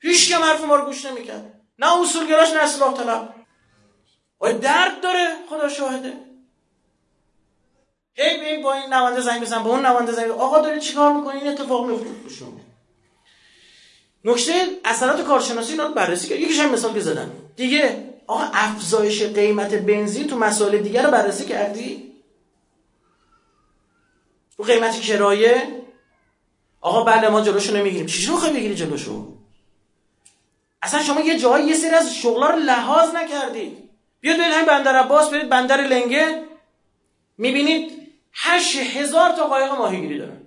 هیچ که حرف ما رو گوش نمی‌کرد. نه اصولگراش نه اصلاح طلب. درد داره خدا شاهده. هی به با این نوانده زنگ بزن با اون نوانده زنگ آقا داری چیکار می‌کنی این اتفاق میفته شما. نکته اثرات کارشناسی اینا بررسی کرد یکیش هم مثال که زدن دیگه آقا افزایش قیمت بنزین تو مسائل دیگر رو بررسی کردی؟ رو قیمت کرایه؟ آقا بله ما جلوشو نمی‌گیریم. چی می‌خوای بگیری جلوشو؟ اصلا شما یه جایی یه سری از شغلا رو لحاظ نکردید. بیاد برید همین بندر عباس برید بندر لنگه. می‌بینید هشت هزار تا قایق ماهیگیری دارن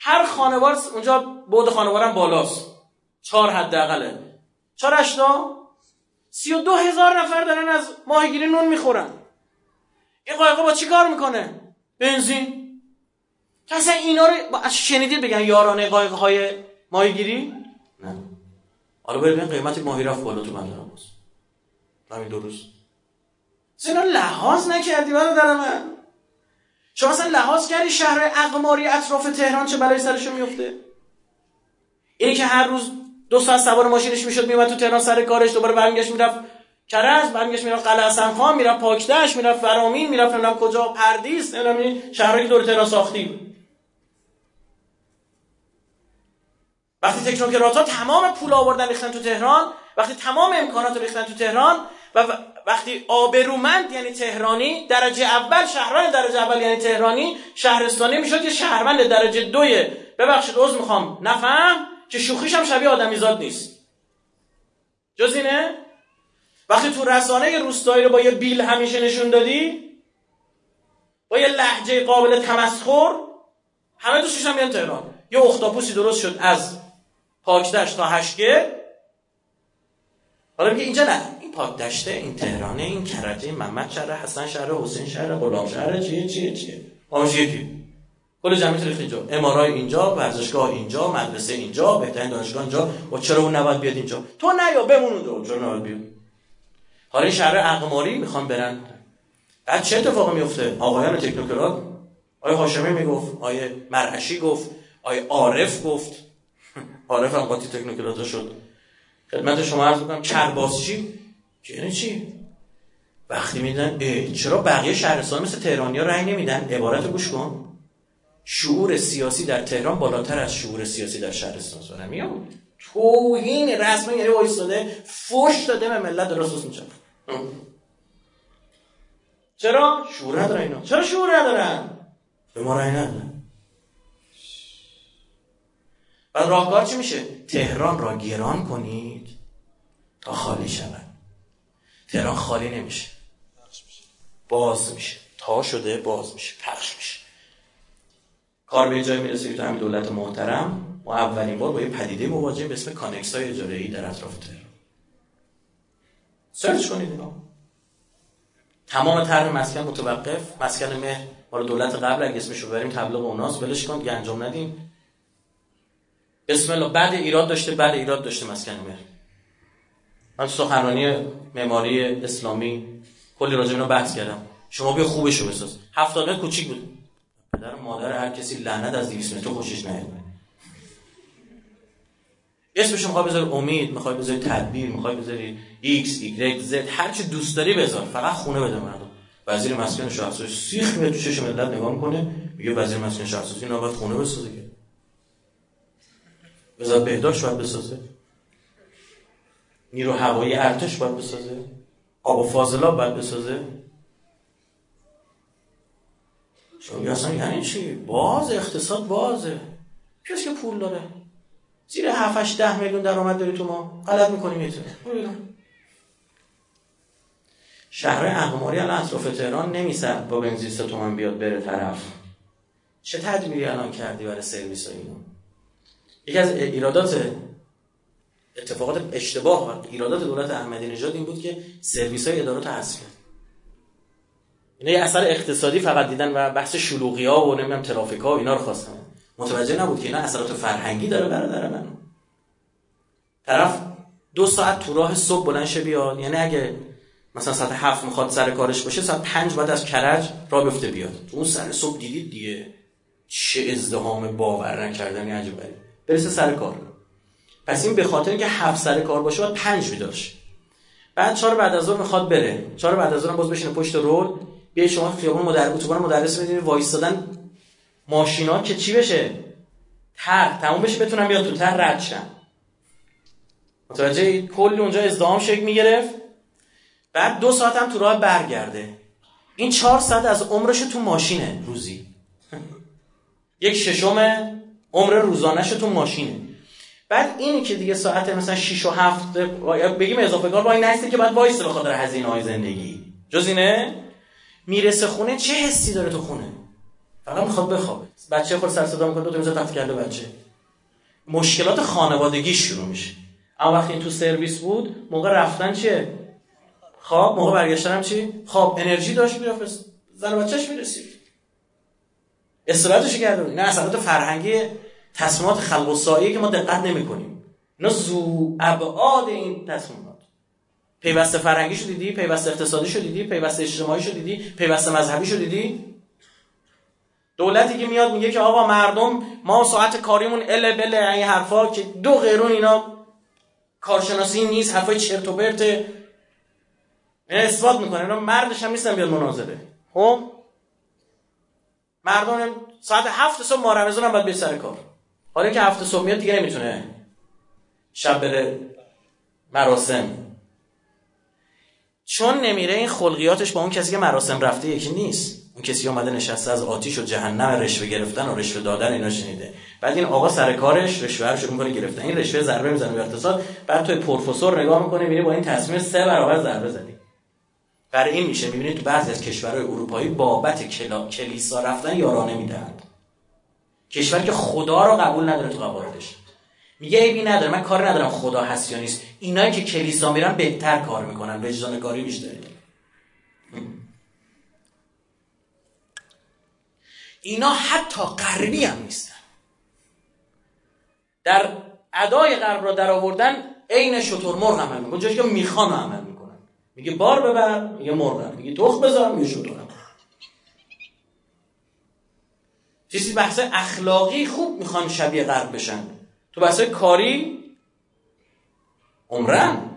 هر خانوار اونجا بود خانوارم بالاست. چهار حداقله. چهار اشتا سی و دو هزار نفر دارن از ماهیگیری نون می‌خورن. این قایقا با چی کار می‌کنه؟ بنزین. اصلا اینا رو شنیدید بگن یارانه قایق های ماهیگیری؟ نه. حالا ببین قیمت ماهی رفت بالا تو بندر عباس همین دو روز. اینا لحاظ نکردی برادر من. شما اصلا لحاظ کردی شهر اقماری اطراف تهران چه بلایی سرشون میفته؟ اینی که هر روز دو ساعت سوار ماشینش می‌شد میومد تو تهران سر کارش دوباره برمیگشت می‌رفت کرج برمیگشت می‌رفت قلعه حسن خان می‌رفت پاکدشت می‌رفت فرامین می‌رفت نمی‌دونم کجا پردیس نمی‌دونم شهرهای دور تهران ساختی. وقتی تکنوکرات ها تمام پول آوردن ریختن تو تهران وقتی تمام امکانات رو ریختن تو تهران و وقتی آبرومند یعنی تهرانی درجه اول شهران درجه اول یعنی تهرانی شهرستانی می‌شد یه شهروند درجه دوی. ببخشید عذر می‌خوام. نفهم؟ که شوخیش هم شبیه آدمیزاد نیست. جز اینه؟ وقتی تو رسانه روستایی رو با یه بیل همیشه نشون دادی با یه لحجه قابل تمسخر همه دوستش هم بیان تهران. یه اختاپوسی درست شد از پاکدشت تا هشگه حالا میگه اینجا نه. پاکدشته این تهرانه این کرجه این محمد شهر حسن شهر حسین شهر غلام شهر چیه چیه چیه آموز یکی. کل جمعیت ریخت اینجا. امارای اینجا ورزشگاه اینجا مدرسه اینجا بهترین دانشگاه اینجا. و چرا اون نباید بیاد اینجا؟ تو نیا بمون اونجا. چرا نباید بیاد. حالا این شهر اقماری می‌خوان برن. بعد چه اتفاقی میفته؟ آقایان تکنوکرات. آیا هاشمی می‌گفت آیا مرعشی گفت آیا عارف گفت. عارف هم قاطی تکنوکرات شد. خدمت شما عرض می‌کنم کرباسچی یعنی چی؟ وقتی میدن چرا بقیه شهرستان مثل تهرانی ها رنگ نمیدن؟ عبارت گوش کن. شعور سیاسی در تهران بالاتر از شعور سیاسی در شهرستان سوانه میام توهین رسمی یعنی وایستاده فش داده به ملت درست میشه چرا؟ شعور نداره اینا. چرا شعور ندارن؟ به ما رای ندارن بعد راهکار چی میشه؟ تهران را گران کنید تا خالی شود. تهران خالی نمیشه. باز میشه. تا شده باز میشه. پخش میشه. کار به جای می‌رسه تو همین دولت محترم و اولین بار با یه پدیده مواجه به اسم کانکس های اجاره ای در اطراف تهران. search کنید اینا. تمام طرح مسکن متوقف مسکن مهر. مال دولت قبل اگه اسمش رو بریم تبلیغ اوناس ولش کن انجام ندیم. بسم الله بعد ایراد داشته بعد ایراد داشته مسکن مهر. من سخنرانی معماری اسلامی کلی راجع اینا بحث کردم. شما بیا خوبش رو بساز. 70 متر کوچیک بود. پدر مادر هر کسی لعنت از 200 متر خوشش نیاد. اسمش می‌خوای بذاری امید می‌خوای بذاری تدبیر می‌خوای بذاری ایکس ایگرگ زد. هر چی دوست داری بذار. فقط خونه بده مردم. وزیر مسکن شهرسازی سیخ میاد تو چشم ملت نگاه می‌کنه میگه وزیر مسکن شهرسازی اینا باید خونه بسازه که. بذار بهداشت باید بسازه. نیرو هوایی ارتش باید بسازه؟ آب و فاضلاب باید بسازه؟ شما اصلا یعنی چی؟ باز اقتصاد بازه. کسی که پول داره. زیر 7 ده میلیون درآمد داری تو ما. غلط می‌کنیم یه شهر اقماری الان اطراف تهران نمیسد با بنزین سه تومن بیاد بره طرف. چه تدبیری الان کردی برای سرویس اینو؟ یکی از ایرادات اتفاقات اشتباه و ایرادات دولت احمدی نژاد این بود که سرویس های ادارات حذف کرد. اینا اثر اقتصادی فقط دیدن و بحث شلوغی ها و نمی‌دونم ترافیک ها و اینا رو خواستن. متوجه نبود که اینا اثرات فرهنگی داره برادر من. طرف دو ساعت تو راه صبح بلند شه بیاد. یعنی اگه مثلا ساعت هفت می‌خواد سر کارش باشه ساعت پنج بعد از کرج راه بیفته بیاد. اون سر صبح دیدید دیگه چه ازدهام باور نکردنی عجیبه برسه سر کار. پس این به خاطر اینکه هفت سر کار باشه باید پنج بیداش بعد چهار بعد از ظهر می‌خواد بره. چهار بعد از ظهر باز بشینه پشت رول. بیا شما خیابون مدرس اتوبان مدرس میدین وایستادن ماشینا که چی بشه؟ تر تموم بشه بتونن بیاد تو تر رد شن. متوجه کلی اونجا ازدهام شکل می‌گرفت. بعد دو ساعت هم تو راه برگرده. این چهار ساعت از عمرش تو ماشینه روزی. یک ششم عمر روزانهش تو ماشینه. بعد اینی که دیگه ساعت مثلا 6 و 7 بگیم اضافه کار وای نسته که بعد وایس به خاطر هزینه های زندگی. جز اینه؟ می‌رسه خونه چه حسی داره تو خونه؟ فقط می‌خواد بخوابه. بچه خود سر صدا می‌کنه تو می‌ذاره تخت کرده بچه. مشکلات خانوادگی شروع میشه. اما وقتی این تو سرویس بود موقع رفتن چیه؟ خواب. موقع برگشتن هم چی؟ خواب. انرژی داشت می‌رفت. زن بچهش می‌رسید. استراحتش کرده نه اثرات فرهنگی تصمیمات خلق و که ما دقت نمی‌کنیم اینا زو ابعاد این تصمیمات. پیوسته فرهنگی شو دیدی پیوسته اقتصادی شو دیدی پیوسته اجتماعی شو دیدی پیوسته مذهبی شو دیدی؟ دولتی که میاد میگه که آقا مردم ما ساعت کاریمون ال بل این حرفا که دو غیرون اینا کارشناسی نیست حرفای چرت و پرت اثبات می‌کنه اینا مردش هم نیستن بیاد مناظره. خب؟ مردم ساعت هفت صبح ما رمضان هم باید به سر کار. حالا که هفته صبح میاد دیگه نمی‌تونه شب بره مراسم. چون نمیره این خلقیاتش با اون کسی که مراسم رفته یکی نیست. اون کسی اومده نشسته از آتیش و جهنم رشوه گرفتن و رشوه دادن اینا شنیده. بعد این آقا سر کارش رشوه رو شروع می‌کنه گرفتن. این رشوه ضربه می‌زنه به اقتصاد. بعد توی پروفسور نگاه می‌کنه می‌بینی با این تصمیم سه برابر ضربه زدی برای این میشه می‌بینید تو بعضی از کشورهای اروپایی بابت کلیسا رفتن یارانه می‌دهند. کشور که خدا رو قبول نداره تو قواعدش میگه عیبی نداره من کار ندارم خدا هست یا نیست. اینایی که کلیسا میرن بهتر کار می‌کنن وجدان کاری بیشتری اینا حتی غربی هم نیستن. در ادای غرب را در آوردن عین شطور مرغ عمل می‌کنن جایی که می‌خوان عمل می‌کنن. میگه بار ببر میگه مرغم میگه تخم بذار میگه شطورم چیزی بحث اخلاقی خوب می‌خوان شبیه غرب بشن. تو بحث کاری عمرن.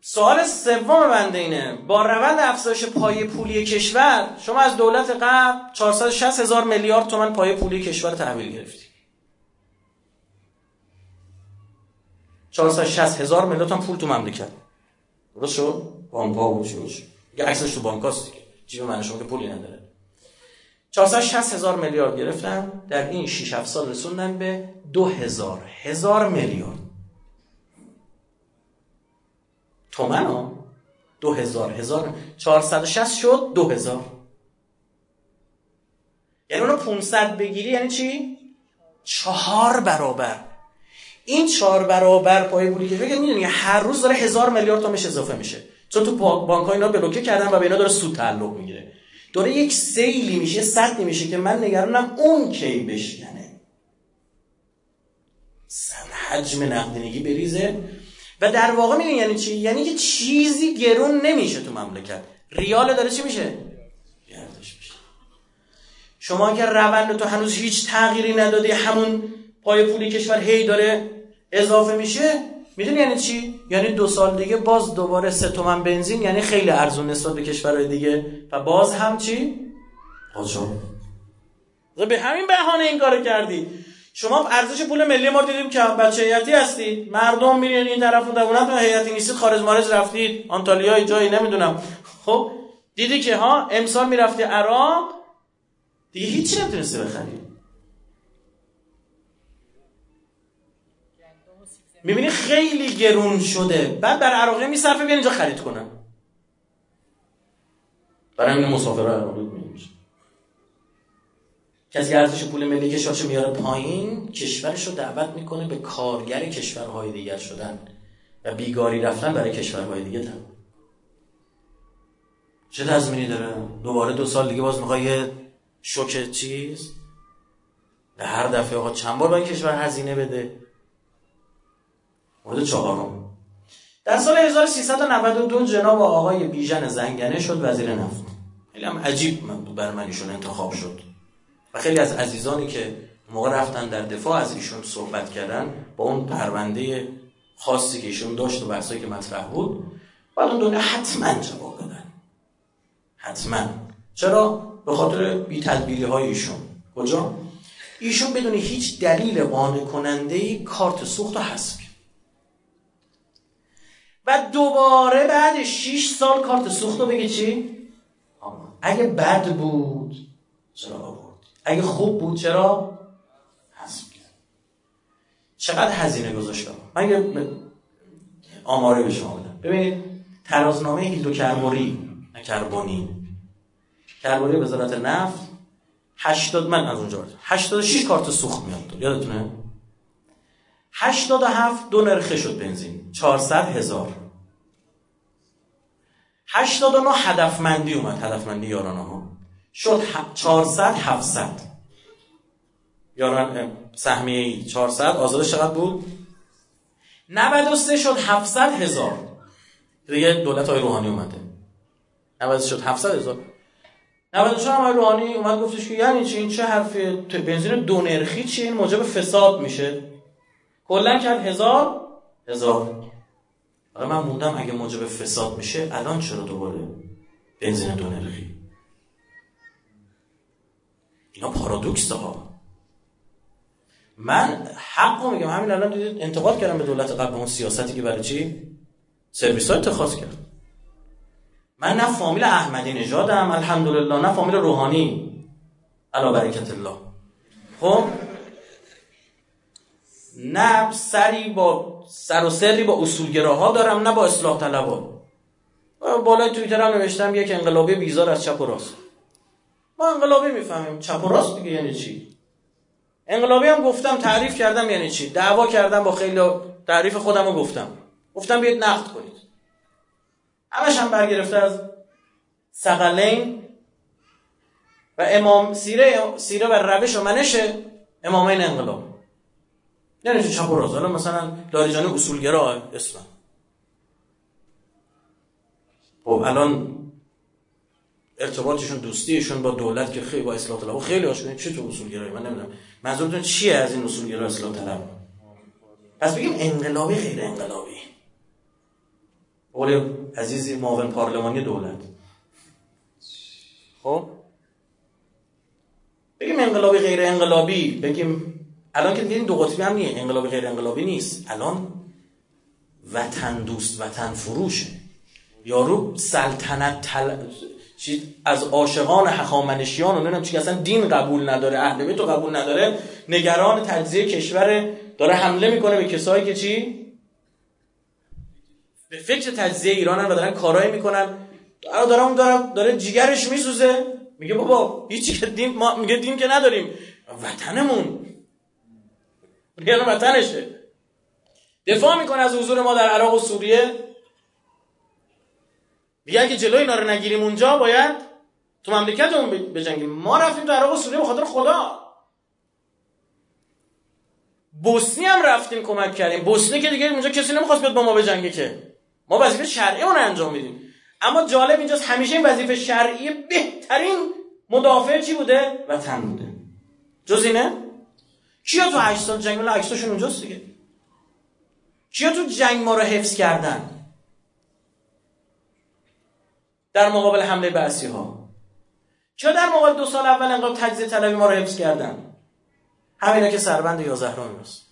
سوال سوم بنده اینه. با روند افزایش پای پولی کشور شما از دولت قبل 460 هزار میلیارد تومن پای پولی کشور تحویل گرفتی. 460 هزار میلیارد تومن پول تو مملکت. درست شد؟ بانک ها بود شد یه عکسش تو بانک هاست جیب من شما که پولی نداره. 460 هزار میلیارد گرفتن در این 6 7 سال رسوندن به 2000 هزار میلیارد تومن ها؟ 2000 هزار. 460 شد 2000 یعنی اونو 500 بگیری یعنی چی؟ چهار برابر. این چهار برابر پای پولی که فکر می‌دونی هر روز داره هزار میلیارد تومنش اضافه میشه. چون تو بانک ها اینا بلوکه کردن و به اینا داره سود تعلق می‌گیره. داره یک سیلی میشه سطحی میشه که من نگرانم اون کی بشکنه. حجم نقدینگی بریزه. و در واقع می‌دونی یعنی چی؟ یعنی که چیزی گرون نمیشه تو مملکت. ریال داره چی میشه؟ گردش میشه. شما که روند تو هنوز هیچ تغییری ندادی همون پای پولی کشور هی داره اضافه میشه می‌دونی یعنی چی؟ یعنی دو سال دیگه باز دوباره سه تومن بنزین یعنی خیلی ارزون نسبت به کشورهای دیگه. و باز هم چی؟ آجا به همین بهانه این کارو کردی. شما ارزش پول ملی ما دیدیم که بچه هیئتی هستید مردم میرین این طرف اون تو هیئتی نیستید خارج مارج رفتید. آنتالیا جایی نمی‌دونم. خب دیدی که ها امسال می‌رفتی عراق؟ دیگه هیچی نمی‌تونستی بخری. می‌بینی خیلی گرون شده. بعد بر عراقی میصرفه بیان اینجا خرید کنن. برای همین مسافر عراقی میشه. کسی ارزش پول ملی کشورشو میاره پایین کشورش رو دعوت می‌کنه به کارگر کشورهای دیگر شدن و بیگاری رفتن برای کشورهای دیگه تن چه تضمینی داره؟ دوباره دو سال دیگه باز می‌خوای یه شوک چیز؟ به هر دفعه آقا چند بار باید کشور هزینه بده؟ مورد چهارم در سال 1392 جناب آقای بیژن زنگنه شد وزیر نفت. خیلی هم عجیب بر من ایشون انتخاب شد. و خیلی از عزیزانی که موقع رفتن در دفاع از ایشون صحبت کردن با اون پرونده خاصی که ایشون داشت و بحثایی که مطرح بود بعد اون دونه حتما جواب بدن حتما. چرا؟ به خاطر بی تدبیری های ایشون. کجا؟ ایشون بدون هیچ دلیل قانع کننده کارت سوخت و حذف و دوباره بعد 6 سال کارت سوخت رو بگی چی؟ اگه بد بود چرا آورد اگه خوب بود چرا؟ حذف کرد. چقدر هزینه گذاشتم من یه آماری به شما بدم. ببینید ترازنامه هیدروکربوری نه کربونی کربوری وزارت نفت 80 من از اونجا 86 کارت سوخت میاد. یادتونه؟ 87 دو نرخه شد بنزین. 400 هزار. 89 هدفمندی اومد. هدفمندی یارانه ها شد 400 700 یاران سهمیه 400 آزادش چقدر بود؟ 93 شد 700 هزار. دیگه دولت های روحانی اومده. 90 شد 700 هزار. 94 هم روحانی اومد گفتش که یعنی چی؟ این چه حرفیه؟ بنزین دو نرخی چیه؟ این موجب فساد میشه. کلا کرد هزار؟ هزار. حالا من موندم اگه موجب فساد میشه الان چرا دوباره بنزین دو نرخی؟ اینا پارادوکس ها. من حق میگم. همین الان دیدید انتقاد کردم به دولت قبل اون سیاستی که برای چی؟ سرویس ها اتخاذ کرد. من نه فامیل احمدی نژادم الحمدلله نه فامیل روحانی علا برکت الله. خب؟ نه سری با سر و سری با اصولگراها دارم نه با اصلاح طلبا بالای توییتر هم نوشتم یک انقلابی بیزار از چپ و راست. ما انقلابی می‌فهمیم. چپ و راست دیگه یعنی چی؟ انقلابی هم گفتم تعریف کردم یعنی چی؟ دعوا کردم با خیلی تعریف خودم رو گفتم. گفتم بیاید نقد کنید. همش هم برگرفته از سقلین و امام سیره سیره و روش و منش امامین انقلاب. یعنی چپ و راست حالا مثلا لاریجانی اصولگرا اسلام. خب الان ارتباطشون دوستیشون با دولت که خیلی با اصلاح طلب خیلی آشنایی چه تو اصول گرایی من نمی‌دونم. منظورتون چیه از این اصول گرای اصلاح طلب؟ پس بگیم انقلابی غیر انقلابی. قول عزیزی معاون پارلمانی دولت. خب؟ بگیم انقلابی غیر انقلابی بگیم الان که دیدین دو قطبی هم نیه انقلابی غیر انقلابی نیست. الان وطن دوست وطن فروشه یارو سلطنت تل... از عاشقان هخامنشیان و نمی‌دونم چی اصلا دین قبول نداره اهل بیت قبول نداره. نگران تجزیه کشور داره حمله می‌کنه به کسایی که چی؟ به فکر تجزیه ایران و دارن کارایی می‌کنن. دارم دارم داره جیگرش میسوزه. میگه بابا هیچی که دین ما میگه دین که نداریم. وطنمون. میگه وطنشه. دفاع می‌کنه از حضور ما در عراق و سوریه. میگن که جلوی اینا رو نگیریم اونجا باید تو مملکتمون بجنگیم. ما رفتیم تو عراق و سوریه به خاطر خدا. بوسنی هم رفتیم کمک کردیم. بوسنی که دیگه اونجا کسی نمی‌خواست بیاد با ما بجنگه که. ما وظیفه شرعی اون انجام میدیم. اما جالب اینجاست همیشه این وظیفه شرعی بهترین مدافع چی بوده؟ وطن بوده. جز اینه؟ کیا تو 8 سال جنگ ولی عکساشون اونجاست دیگه؟ کیا تو جنگ ما رو حفظ کردن؟ در مقابل حمله بعثی ها کیا در مقابل دو سال اول انقلاب تجزیه طلبی ما رو حفظ کردن؟ همینا که سربند یا زهران است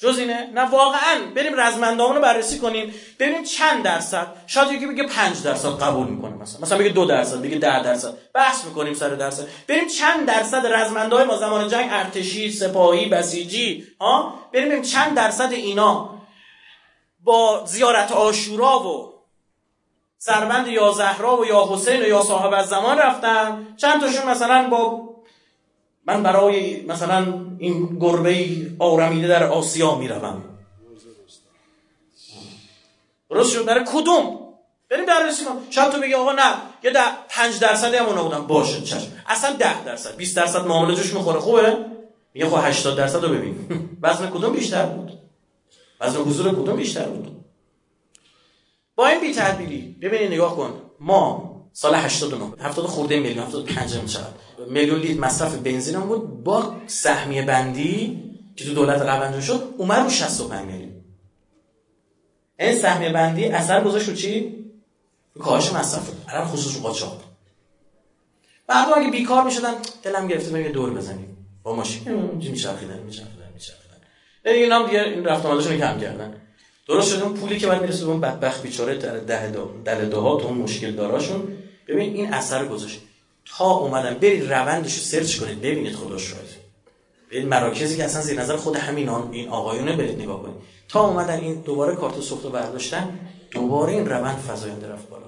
جز اینه؟ نه واقعا. بریم رزمندامون رو بررسی کنیم. ببینیم چند درصد. شاید یکی بگه 5 درصد قبول می‌کنه مثلا. مثلا بگه 2 درصد بگه 10 درصد. بحث می‌کنیم سر درصد. بریم چند درصد رزمندای ما زمان جنگ؟ ارتشی سپاهی بسیجی ها؟ بریم ببینیم چند درصد اینا با زیارت آشورا و سربند یا زهرا و یا حسین و یا صاحب از زمان رفتن. چند تاشون مثلا با من برای مثلا این گربه آرمیده در آسیا می‌روم. درست شد؟ برای کدوم؟ بریم بررسی کنم شاید تو بگی آقا نه یه ده پنج درصدی هم بودن. باشه چشم. اصلا ده درصد 20 درصد معامله جوش می‌خوره. خوبه؟ میگه خب 80 درصد رو ببین. وزن کدوم بیشتر بود؟ وزن حضور کدوم بیشتر بود؟ با این بی تدبیری ببینید نگاه کن. ما سال 89 70 خورده میلیون 75 چقدر میلیون لیتر مصرف بنزین هم بود. با سهمیه بندی که تو دولت قبل شد اومد رو 65 میلیون. این سهمیه بندی اثر گذاشت رو چی؟ رو کاهش مصرف. الان خصوص رو قاچاق. بعد اگه بیکار می‌شدن دلم گرفته بریم دور بزنیم. با ماشین میچرخیدن میچرخیدن میچرخیدن دیگه اینا هم دیگه این رفت آمدشون کم کردن. درست شد اون پولی که بعد می‌رسه به اون بدبخت بیچاره در ده دل دهات اون مشکل داراشون. ببین این اثر گذاشت. تا اومدن برید روندش رو سرچ کنید ببینید خداش راضی برید مراکزی که اصلا زیر نظر خود همین این آقایونه برید نگاه کنید. تا اومدن این دوباره کارت سوخت رو برداشتن دوباره این روند فزاینده رفت بالا.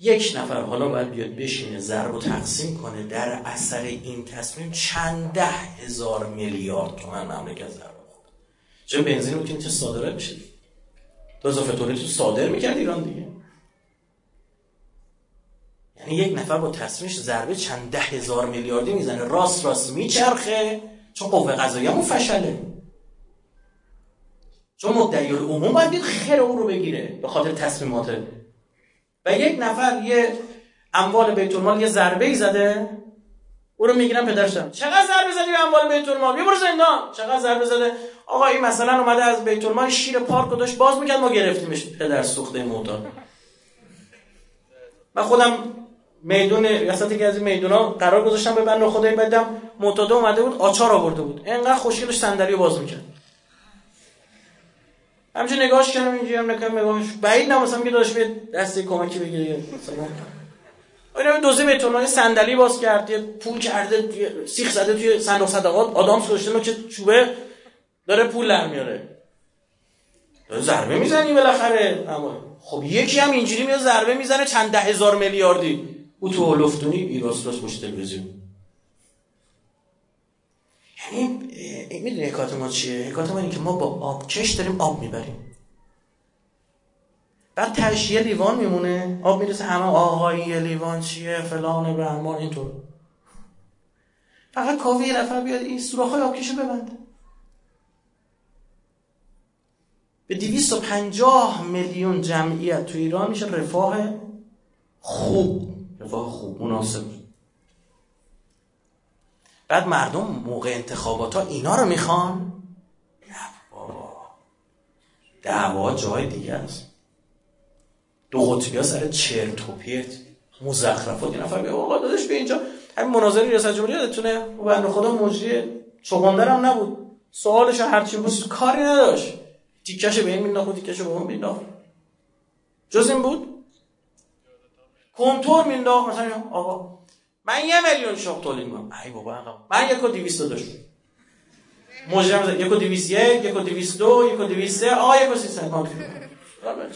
یک نفر حالا باید بیاد بشینه ضرب و تقسیم کنه در اثر این تصمیم چند ده هزار میلیارد تومن مملکت ضرب چون بنزین که صادرات بشه تو اضافه تولید صادر می‌کرد ایران دیگه. یعنی یک نفر با تصمیمش ضربه چند ده هزار میلیاردی می‌زنه. راست راست میچرخه. چون قوه قضاییه همون فشله. چون مدعی عموم باید خیر او رو بگیره به خاطر تصمیمات. و یک نفر یه اموال بیت یه ضربه ای زده. او رو می‌گیرن پدرش چقدر ضربه زدی به اموال بیت المال؟ برو زندان. چقدر ضربه زده؟ آقا این مثلا اومده از بیت المال شیر پارک داشت باز می‌کرد ما گرفتیمش. پدر سوخته معتاد من خودم میدون وسط که از این میدونا قرار گذاشتم به بنده خدای بدم. معتاد اومده بود آچار آورده بود. انقدر خوشگلش صندلی باز می‌کرد. همچه نگاهش کردم اینجوری هم نکنم نگاهش. بعید نماسم که داشت به دستی کمکی بگیره مثلا. اینا دوزه بتونه صندلی باز کرد یه پول کرده سیخ زده توی صندوق صدقات. آدم گذاشته که چوبه داره پول در میاره. داره ضربه می‌زنی بالاخره. اما خب یکی هم اینجوری میاد ضربه می‌زنه چند ده هزار میلیاردی. او تو لفتونی ایراس راست پشت تلویزیون. یعنی می‌دونی حکایت ما چیه؟ حکایت ما اینه که ما با آبکش داریم آب می‌بریم. بعد تشیه لیوان میمونه. آب می‌رسه همه آقایی لیوان چیه فلان برهمان اینطور. فقط کافی یه نفر بیاد این های آبکشو ببنده. به 250 میلیون جمعیت تو ایران میشه رفاه خوب. رفاه خوب مناسب. بعد مردم موقع انتخابات ها اینا رو می‌خوان؟ نه بابا. دعوا جای دیگه است. دو قطبی ها سر چرت و پرت مزخرفات. یه نفر آقا دادش به اینجا. همین مناظره ریاست جمهوری یادتونه؟ و بنده خدا مجری چوگاندر هم نبود. سوالش هرچی بود کاری نداشت. تیکش به این مینداخت تیکش به اون مینداخت. جز این بود؟ کنتور مینداخت مثلا آقا من یه میلیون شاخ تولید می‌کنم. ای بابا من یک و دیویست داشت مجرم یک و دیویست یک یک و دیویست دو یک و دیویست سه آقا یک و سی سن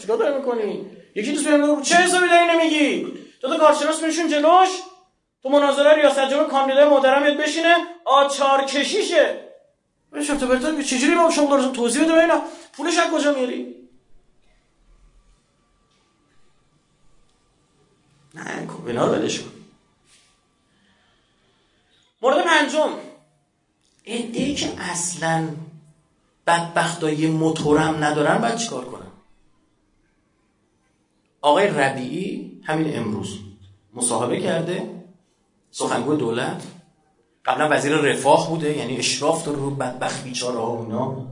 چیکار داری می‌کنی؟ یکی دوست بهم چه حسابی داری نمیگی تو تو کارشناس میشون جلوش؟ تو مناظره ریاست جمهور کاندیدای محترم بشینه؟ آچار کشیشه. به شفت برتون چجوری ما شما دارتون توضیح بده اینا؟ پولش از کجا میاری؟ نه اینا رو ولش کن. مورد پنجم. ای که اصلا بدبختای موتورم ندارن باید چیکار کنن؟ آقای ربیعی همین امروز مصاحبه کرده سخنگوی دولت. قبلا وزیر رفاه بوده یعنی اشراف داره رو بدبخت بیچاره ها اونا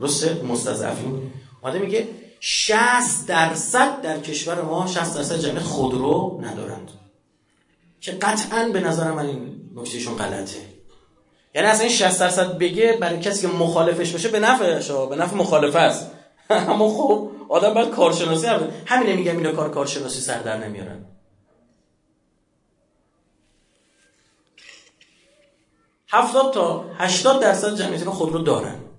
درسته؟ مستضعفین اومده میگه 60 درصد در کشور ما 60 درصد جمعیت خودرو ندارند. که قطعا به نظر من این نکتهشون غلطه. یعنی اصلا این 60 درصد بگه برای کسی که مخالفش باشه به نفعش به نفع مخالف است. اما خب آدم باید کارشناسی هم همینه میگم اینا کار کارشناسی سر در نمیارن. هفتاد تا هشتاد درصد جمعیت خودرو دارن.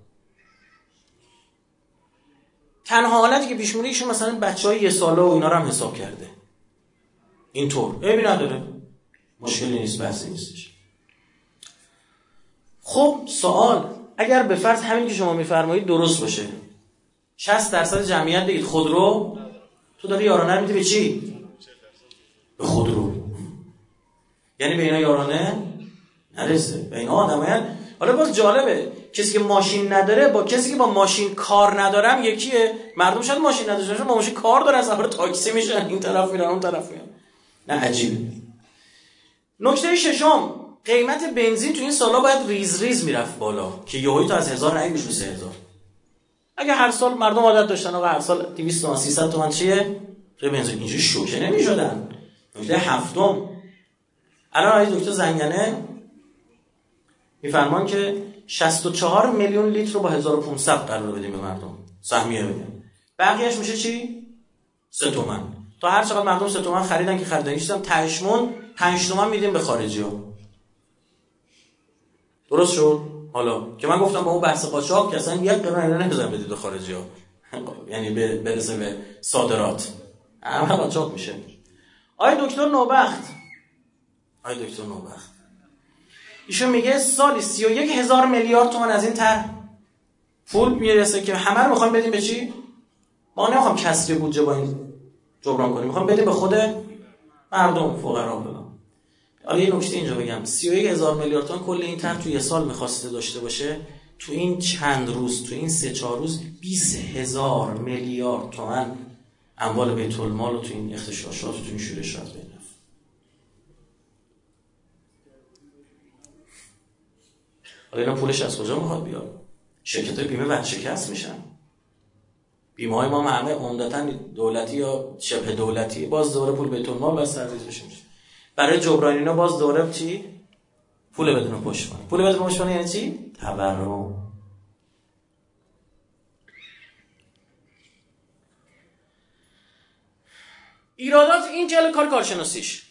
تنها حالتی که پیش ایشون مثلا بچه های یه ساله و اینا رو هم حساب کرده. اینطور عیبی نداره. مشکلی نیست بحثی نیستش. خب سوال. اگر به فرض همین که شما میفرمایید درست باشه. 60 درصد جمعیت بگید خودرو؟ تو داری یارانه میدی به چی؟ به خودرو. یعنی به اینا یارانه نرسه. به اینا آدم حالا باز جالبه. کسی که ماشین نداره با کسی که با ماشین کار ندارم یکیه. مردم شاید ماشین نداشته با ماشین کار دارن سفر تاکسی میشن. این طرف میرن اون طرف میرن نه عجیب. نکته ششم قیمت بنزین تو این سالا باید ریز ریز می‌رفت بالا که یهویی تو از هزار نهی بشه سه اگه هر سال مردم عادت داشتن و هر سال 200 تومن 300 تومن چیه؟ تو بنزین. اینجوری شوکه نمی‌شدن. نکته هفتم. الان آقای دکتر زنگنه میفرمان که 64 میلیون لیتر رو با 1500 قرار بدیم به مردم. سهمیه بدیم بقیهش میشه چی؟ 3 تومن. تا هر چقدر مردم 3 تومن خریدن که خریدن. نیستم تهشمون 5 تومن میدیم به خارجی ها درست شد؟ حالا که من گفتم با اون بحث قاچاق که اصلا یک قرار نمی‌ذارم بدید به خارجی ها یعنی برسه به صادرات. همه قاچاق میشه. آی دکتر نوبخت. آی دکتر نوبخت. ایشون میگه سالی 31 هزار میلیارد تومان از این تر پول می‌رسه که همه رو می‌خوایم بدیم به چی؟ ما نمی‌خوام کسری بودجه با این جبران کنیم. می‌خوام بدیم به خود مردم فقرا بدم حالا یه نکته اینجا بگم. 31 هزار میلیارد تومان کل این تر تو یه سال می‌خواسته داشته باشه. تو این چند روز تو این سه چهار روز 20 هزار میلیارد تومان اموال بیت المال و تو این اختشاشات تو این شورشات بین حالا اینا پولش از کجا می‌خواد بیاد؟ شرکت های بیمه ورشکست میشن. بیمه های ما همه عمدتا دولتی یا شبه دولتی باز دوره پول بیت المال بس سرویس میشه. برای جبران اینا باز دوره چی؟ پول بدون پشتوانه پول بدون پشتوانه یعنی چی؟ تورم. ایرادات این جل کار کارشناسیش.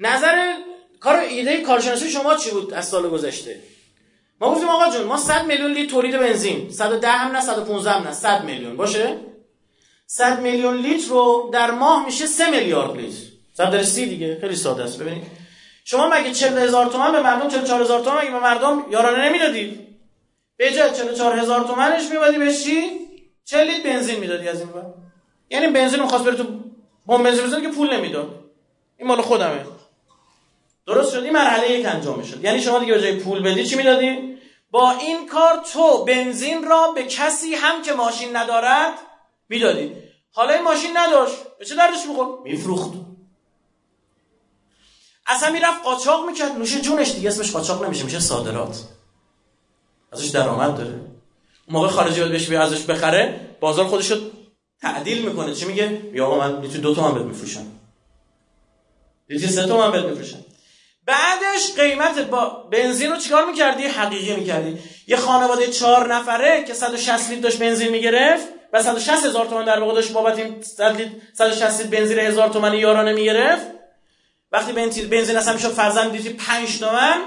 نظر کار ایده کارشناسی شما چی بود از سال گذشته؟ ما گفتیم آقا جون ما 100 میلیون لیتر تولید بنزین. 110 هم نه 115 هم نه. 100 میلیون. باشه؟ 100 میلیون لیتر رو در ماه میشه 3 میلیارد لیتر 100 در 30 دیگه. خیلی ساده است. ببینید. شما مگه 40 هزار تومان به مردم 44 هزار تومان مگه به مردم یارانه نمی‌دادید به جای 44 هزار تومنش میبادی به چی؟ 40 لیتر بنزین می‌دادی از این بعد یعنی بنزین می‌خواست بره تو بمب بنزین که پول نمی‌داد. این مال خودمه. درست شد. این مرحله یک انجام شد یعنی شما دیگه به جای پول بدی چی می‌دادی؟ با این کار تو بنزین را به کسی هم که ماشین ندارد می‌دادی. حالا این ماشین نداشت. به چه دردش میخور میفروخت. اصلا می‌رفت قاچاق می‌کرد. نوش جونش دیگه. اسمش قاچاق نمیشه. میشه صادرات. ازش درآمد داره. اون موقع خارجی بهش بیا ازش بخره بازار خودشو تعدیل می‌کنه. چی میگه؟ بیا من لیتر دو تومن بهت میفروشم. لیتر سه تومن بهت میفروشم. بعدش قیمت با بنزین رو چیکار می‌کردی؟ حقیقی می‌کردی. یه خانواده چهار نفره که 160 لیتر داشت بنزین می‌گرفت و 160 هزار تومن در واقع داشت بابت این 160 لیتر بنزین هزار تومن یارانه می‌گرفت. وقتی بنزین اصلا می‌شد فرزند دیدی 5 تومن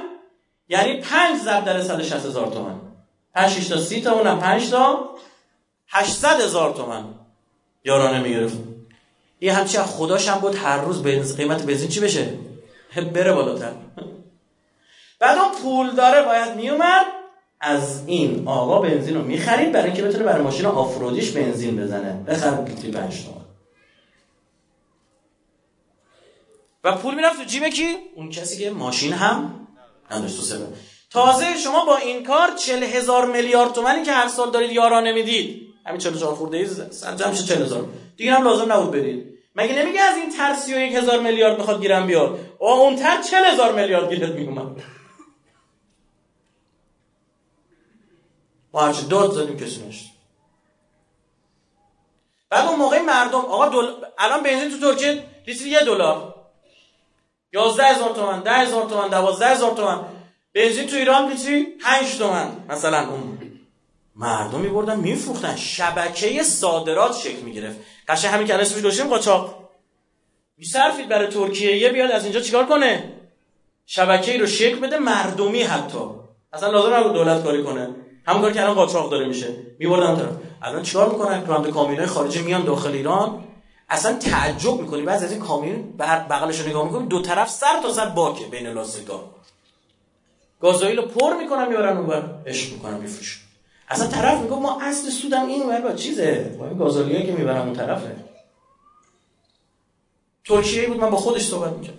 یعنی 5 ضرب در 160 هزار تومن 5 تا 30 تا اونم 5 تا 800 هزار تومن یارانه می‌گرفت. یه همچی خداش هم بود هر روز بنز قیمت بنزین چی بشه؟ بره بالاتر؟ بعد اون پول داره باید میومد از این آقا بنزین رو می‌خرید برای اینکه بتونه برای ماشین آفرودیش بنزین بزنه. بخر لیتری 5 تومن و پول می‌رفت تو جیب کی؟ اون کسی که ماشین هم نداشت تو تازه شما با این کار 40 هزار میلیارد تومنی که هر سال دارید یارانه می‌دید. همین 44 خورده ای میشه 40 هزار. دیگه هم لازم نبود بدید. مگه نمیگه از این تر 31 هزار میلیارد می‌خواد گیرم بیاد؟ او اون تر 40 هزار میلیارد گیرت میومد ما هرچی داد زدیم کسی نشد بعد اون موقع مردم آقا دل... الان بنزین تو ترکیه لیتر یه دلار. 11 هزار تومن 10 هزار تومن 12 هزار تومن. بنزین تو ایران لیتری 5 تومن مثلا. اون مردم میبردن میفروختن. شبکه صادرات شکل می‌گرفت. قشنگ همین که اسمش گذاشتیم قاچاق. میصرفید برای ترکیه یه بیاد از اینجا چیکار کنه؟ شبکه ای رو شکل بده مردمی حتی. اصلا لازم نبود دولت کاری کنه. همون کاری که الان قاچاق داره میشه. میبردن طرف. الان چیکار می‌کنن؟ راننده کامیونای خارجی میان داخل ایران. اصلا تعجب می‌کنی. بعضی از این کامیون بغلش رو نگاه می‌کنی دو طرف سر تا سر باکه بین لاستیکا گازوئیل رو پر می‌کنن می‌برن اونور. عشق می‌کنن میفروشن. اصلا طرف میگه ما اصل سودم این ور با چیزه؟ با این گازوئیلی که می‌برن اون طرفه. ترکیه بود من با خودش صحبت می‌کردم.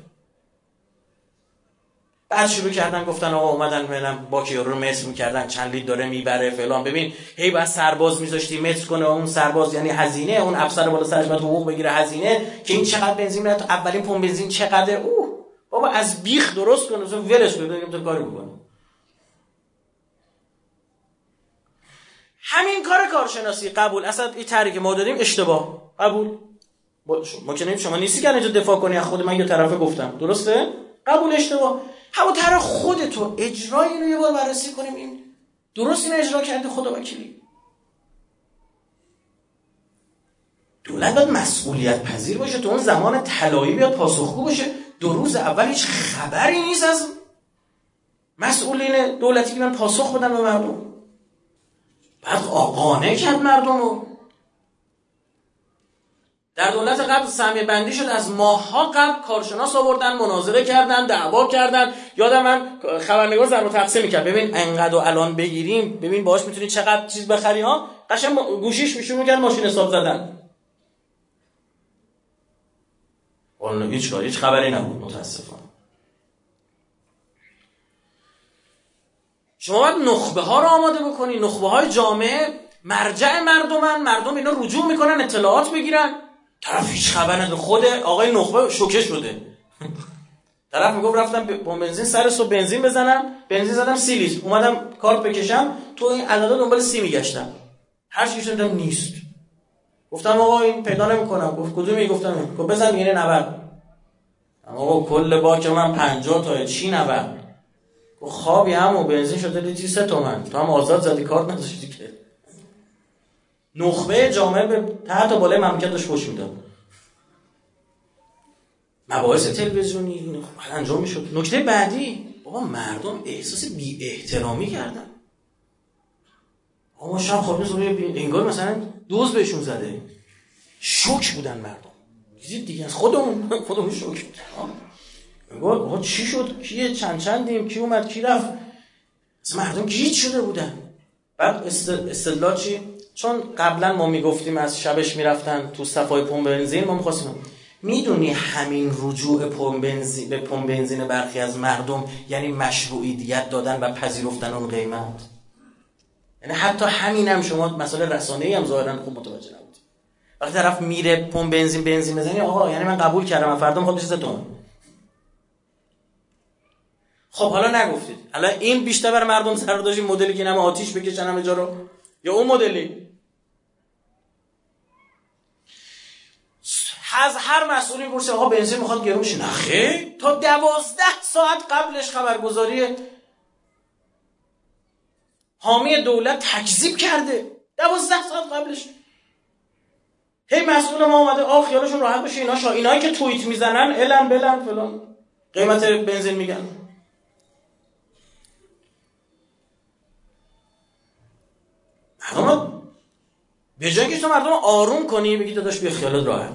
بعد شروع کردن گفتن آقا اومدن فعلا با رو متر می‌کردن چند لیتر داره می‌بره فلان. ببین هی بعد سرباز میذاشتی متر کنه اون سرباز یعنی هزینه اون افسر بالا سرش باید حقوق بگیره هزینه که این چقدر بنزین تو اولین پمپ بنزین چقدر اوه بابا از بیخ درست کنه ولش کنه تو کاری بکنه همین کار کارشناسی قبول. اصلا این طریق ما دادیم اشتباه. قبول. ما که شما نیستی که اینجا دفاع کنی خود من یه طرفه گفتم. درسته؟ قبول اشتباه. همون خودتو اجرای اینو یه بار بررسی کنیم. این درست این اجرا کرده خدا وکیلی. دولت باید مسئولیت پذیر باشه تو اون زمان طلایی بیاد پاسخگو باشه. دو روز اول هیچ خبری نیست از مسئولین دولتی که من پاسخ بدن به مردم. بعد آقانه کرد مردم رو. در دولت قبل سهمیه بندی شد از ماها قبل کارشناس آوردن مناظره کردن دعوا کردن. یادم من خبرنگار ضرب تقسیم می‌کرد. ببین انقدر الان بگیریم ببین باهاش می‌تونی چقدر چیز بخری ها؟ قشنگ گوشیش میشون می‌کرد ماشین حساب زدن. اون هیچ هیچ خبری نبود متاسفانه. شما باید نخبه ها رو آماده بکنی. نخبه های جامعه مرجع مردمن. مردم اینا رجوع می‌کنن اطلاعات بگیرن طرف هیچ خبر نداره. خود آقای نخبه شوکه شده. طرف می‌گفت رفتم با بنزین سر صبح بنزین بزنم. بنزین زدم سی لیتر. اومدم کارت بکشم. تو این عددا دنبال سی میگشتم. هر چی شدم نیست. گفتم آقا این پیدا نمی‌کنم. گفت کدومی گفتم گفت بزن میگه 90 آقا کل باک من 50 تا چی 90 گفت خوابی همو بنزین شده لیتری 3 تومن. تو هم آزاد زدی کارت نداشتی که. نخبه جامعه به تحت و بالای مملکت داشت خوش می‌داد. مباحث تلویزیونی انجام می‌شد. نکته بعدی بابا مردم احساس بی احترامی کردن آقا شب خواب روی انگار مثلا دوز بهشون زده. شوک بودن مردم. دیدید دیگه از خودمون خودمون شوک انگار آقا چی شد؟ کیه چند چندیم؟ کی اومد؟ کی رفت؟ مردم گیج شده بودن. بعد استدلال چی؟ چون قبلا ما می‌گفتیم از شبش می‌رفتن تو صفای پمپ بنزین ما می‌خواستیم می‌دونی همین رجوع پمپ بنزین به پمپ بنزین برخی از مردم یعنی مشروعیت دادن و پذیرفتن اون قیمت. یعنی حتی همینم شما مسئله رسانه‌ای هم ظاهرا خوب متوجه نبود. وقتی طرف میره پمپ بنزین بنزین بزنی آقا یعنی من قبول کردم من فردا می‌خواد بشه تومن خب حالا نگفتید. حالا این بیشتر بر مردم سر داشت مدلی که نم آتیش بکشن همه جا رو. یا اون مدلی؟ از هر مسئولی پرسه آقا بنزین می‌خواد گرون شه. نخه تا دوازده ساعت قبلش خبرگزاری حامی دولت تکذیب کرده. دوازده ساعت قبلش. هی مسئول ما اومده آ خیالشون راحت بشه اینا شا اینایی که توییت می‌زنن الان بلن فلان. قیمت بنزین میگن. مردم به جای که تو مردم آروم کنی بگی داداش بیا خیالت راحت.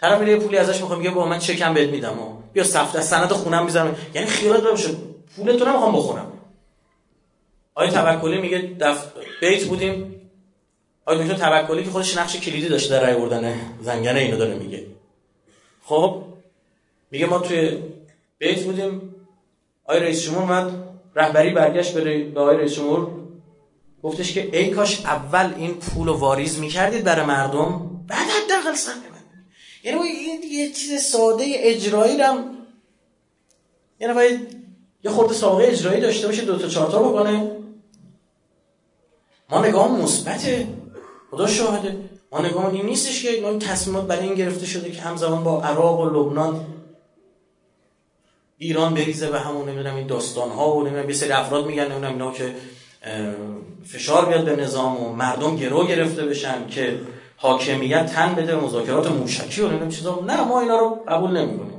طرف میره پولی ازش می‌خوام میگه با من چکم بهت میدم و بیا سفت سند خونم می‌ذارم. یعنی خیالت راحت بشه پول تو نمی‌خوام بخونم آیا توکلی میگه دف... بیت بودیم. آیا دکتر توکلی که خودش نقش کلیدی داشته در رای بردن زنگنه اینو داره میگه. خب میگه ما توی بیت بودیم. آیا رئیس جمهور اومد. رهبری برگشت به آقای رئیس جمهور. گفتش که ای کاش اول این پول واریز می‌کردید برای مردم بعد حداقل سهم یعنی این یه چیز ساده اجرایی هم یعنی باید یه خورده سابقه اجرایی داشته باشه دو تا چهار تا بکنه. ما نگاه مثبته. خدا شاهده. ما نگاه این نیستش که این تصمیمات برای این گرفته شده که همزمان با عراق و لبنان ایران بریزه به همون نمی‌دونم این داستان ها و نمی‌دونم یه سری افراد میگن نمی‌دونم اینا که فشار بیاد به نظام و مردم گرو گرفته بشن که حاکمیت تن بده مذاکرات موشکی و نمی‌دونم چیزا. نه ما اینا رو قبول نمی‌کنیم.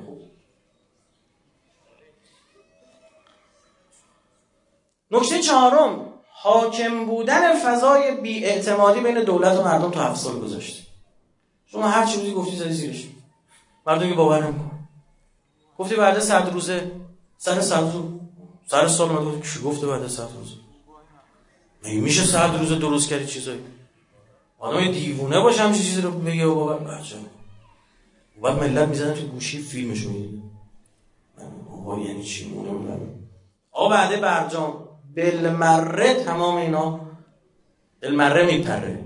نکته چهارم حاکم بودن فضای بیاعتمادی بین دولت و مردم تو هفت سال گذاشته شما هر چی گفتی زدی زیرش. مردم که باور نمی‌کنن. گفتی بعد صد روزه سر صد روز سر سال اومد کی گفته بعد صد روزه؟ مگه میشه صد روزه درست کردی چیزایی؟ آدم دیوونه باشه همچین چیزی رو بگه و باور بچه بعد ملت می‌زنن تو گوشی فیلمشو می‌دید آقا یعنی چی؟ مونه آقا بعد برجام. بالمره تمام اینا. بالمره میپره.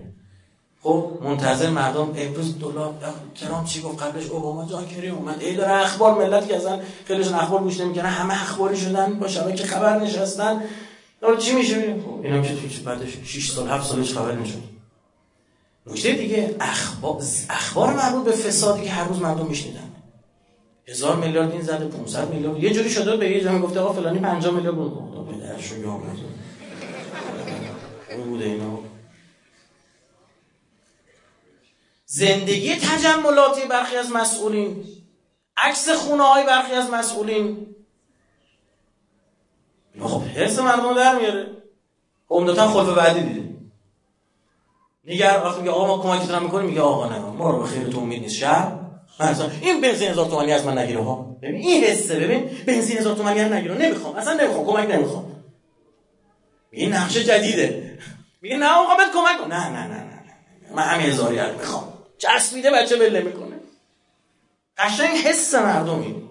خب منتظر مردم امروز دلار ترامپ چی گفت قبلش؟ اوباما جان کری اومد. ای داره اخبار ملت که اصلا خیلیشون اخبار گوش نمی‌کنن. همه اخباری شدن. با شبکه خبر نشستن. داره چی میشه اینا که توی بعدش 6 سال 7 سالش خبر نشد نکته دیگه اخبار اخبار مربوط به فسادی که هر روز مردم میشنیدن هزار میلیارد این زده 500 میلیارد یه جوری شده به یه جایی گفته آقا فلانی 50 میلیارد بود پدرشو یا بوده اینا زندگی تجملاتی برخی از مسئولین عکس خونه های برخی از مسئولین خب حس مردم در میاره. عمدتا خلف بعدی دیده. نیگر وقتی میگه آقا ما کمکتون می‌کنیم. میگه آقا نه ما رو به خیر تو امید نیست. شهر؟ این بنزین هزار تومانی از من نگیره ها ببین این حسه ببین. بنزین هزار تومانی از نگیره. نمی‌خوام. اصلا نمی‌خوام. کمک نمی‌خوام. این نقشه جدیده. میگه نه آقا بهت کمک نه نه نه نه من همین هزاری رو می‌خوام. چسبیده بچه بله می‌کنه. قشنگ حس مردمی.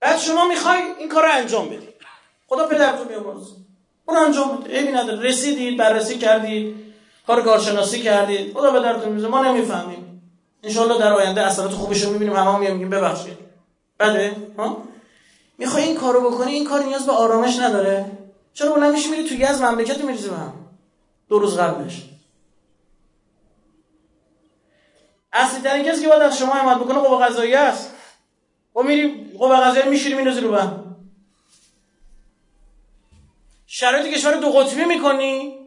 بعد شما می‌خوای این کار رو انجام بدی. خدا پدرتون بیامرز. اون انجام بده عیبی نداره. رسیدید بررسی کردید. کار کارشناسی کردید. خدا پدرتون میزه ما نمی‌فهمیم. انشالله در آینده اثرات خوبش رو می‌بینیم. همه میگیم میگیم ببخشید. بده ها؟ می‌خوای این کارو بکنی؟ این کار نیاز به آرامش نداره. چرا بلند میشی میری توی از مملکت میریزی به هم؟ دو روز قبلش. اصلی ترین کسی که باید از شما حمایت بکنه قوه قضاییه است. و میری قوه قضاییه میشیری میندازی رو هم شرایط کشور دو قطبی می‌کنی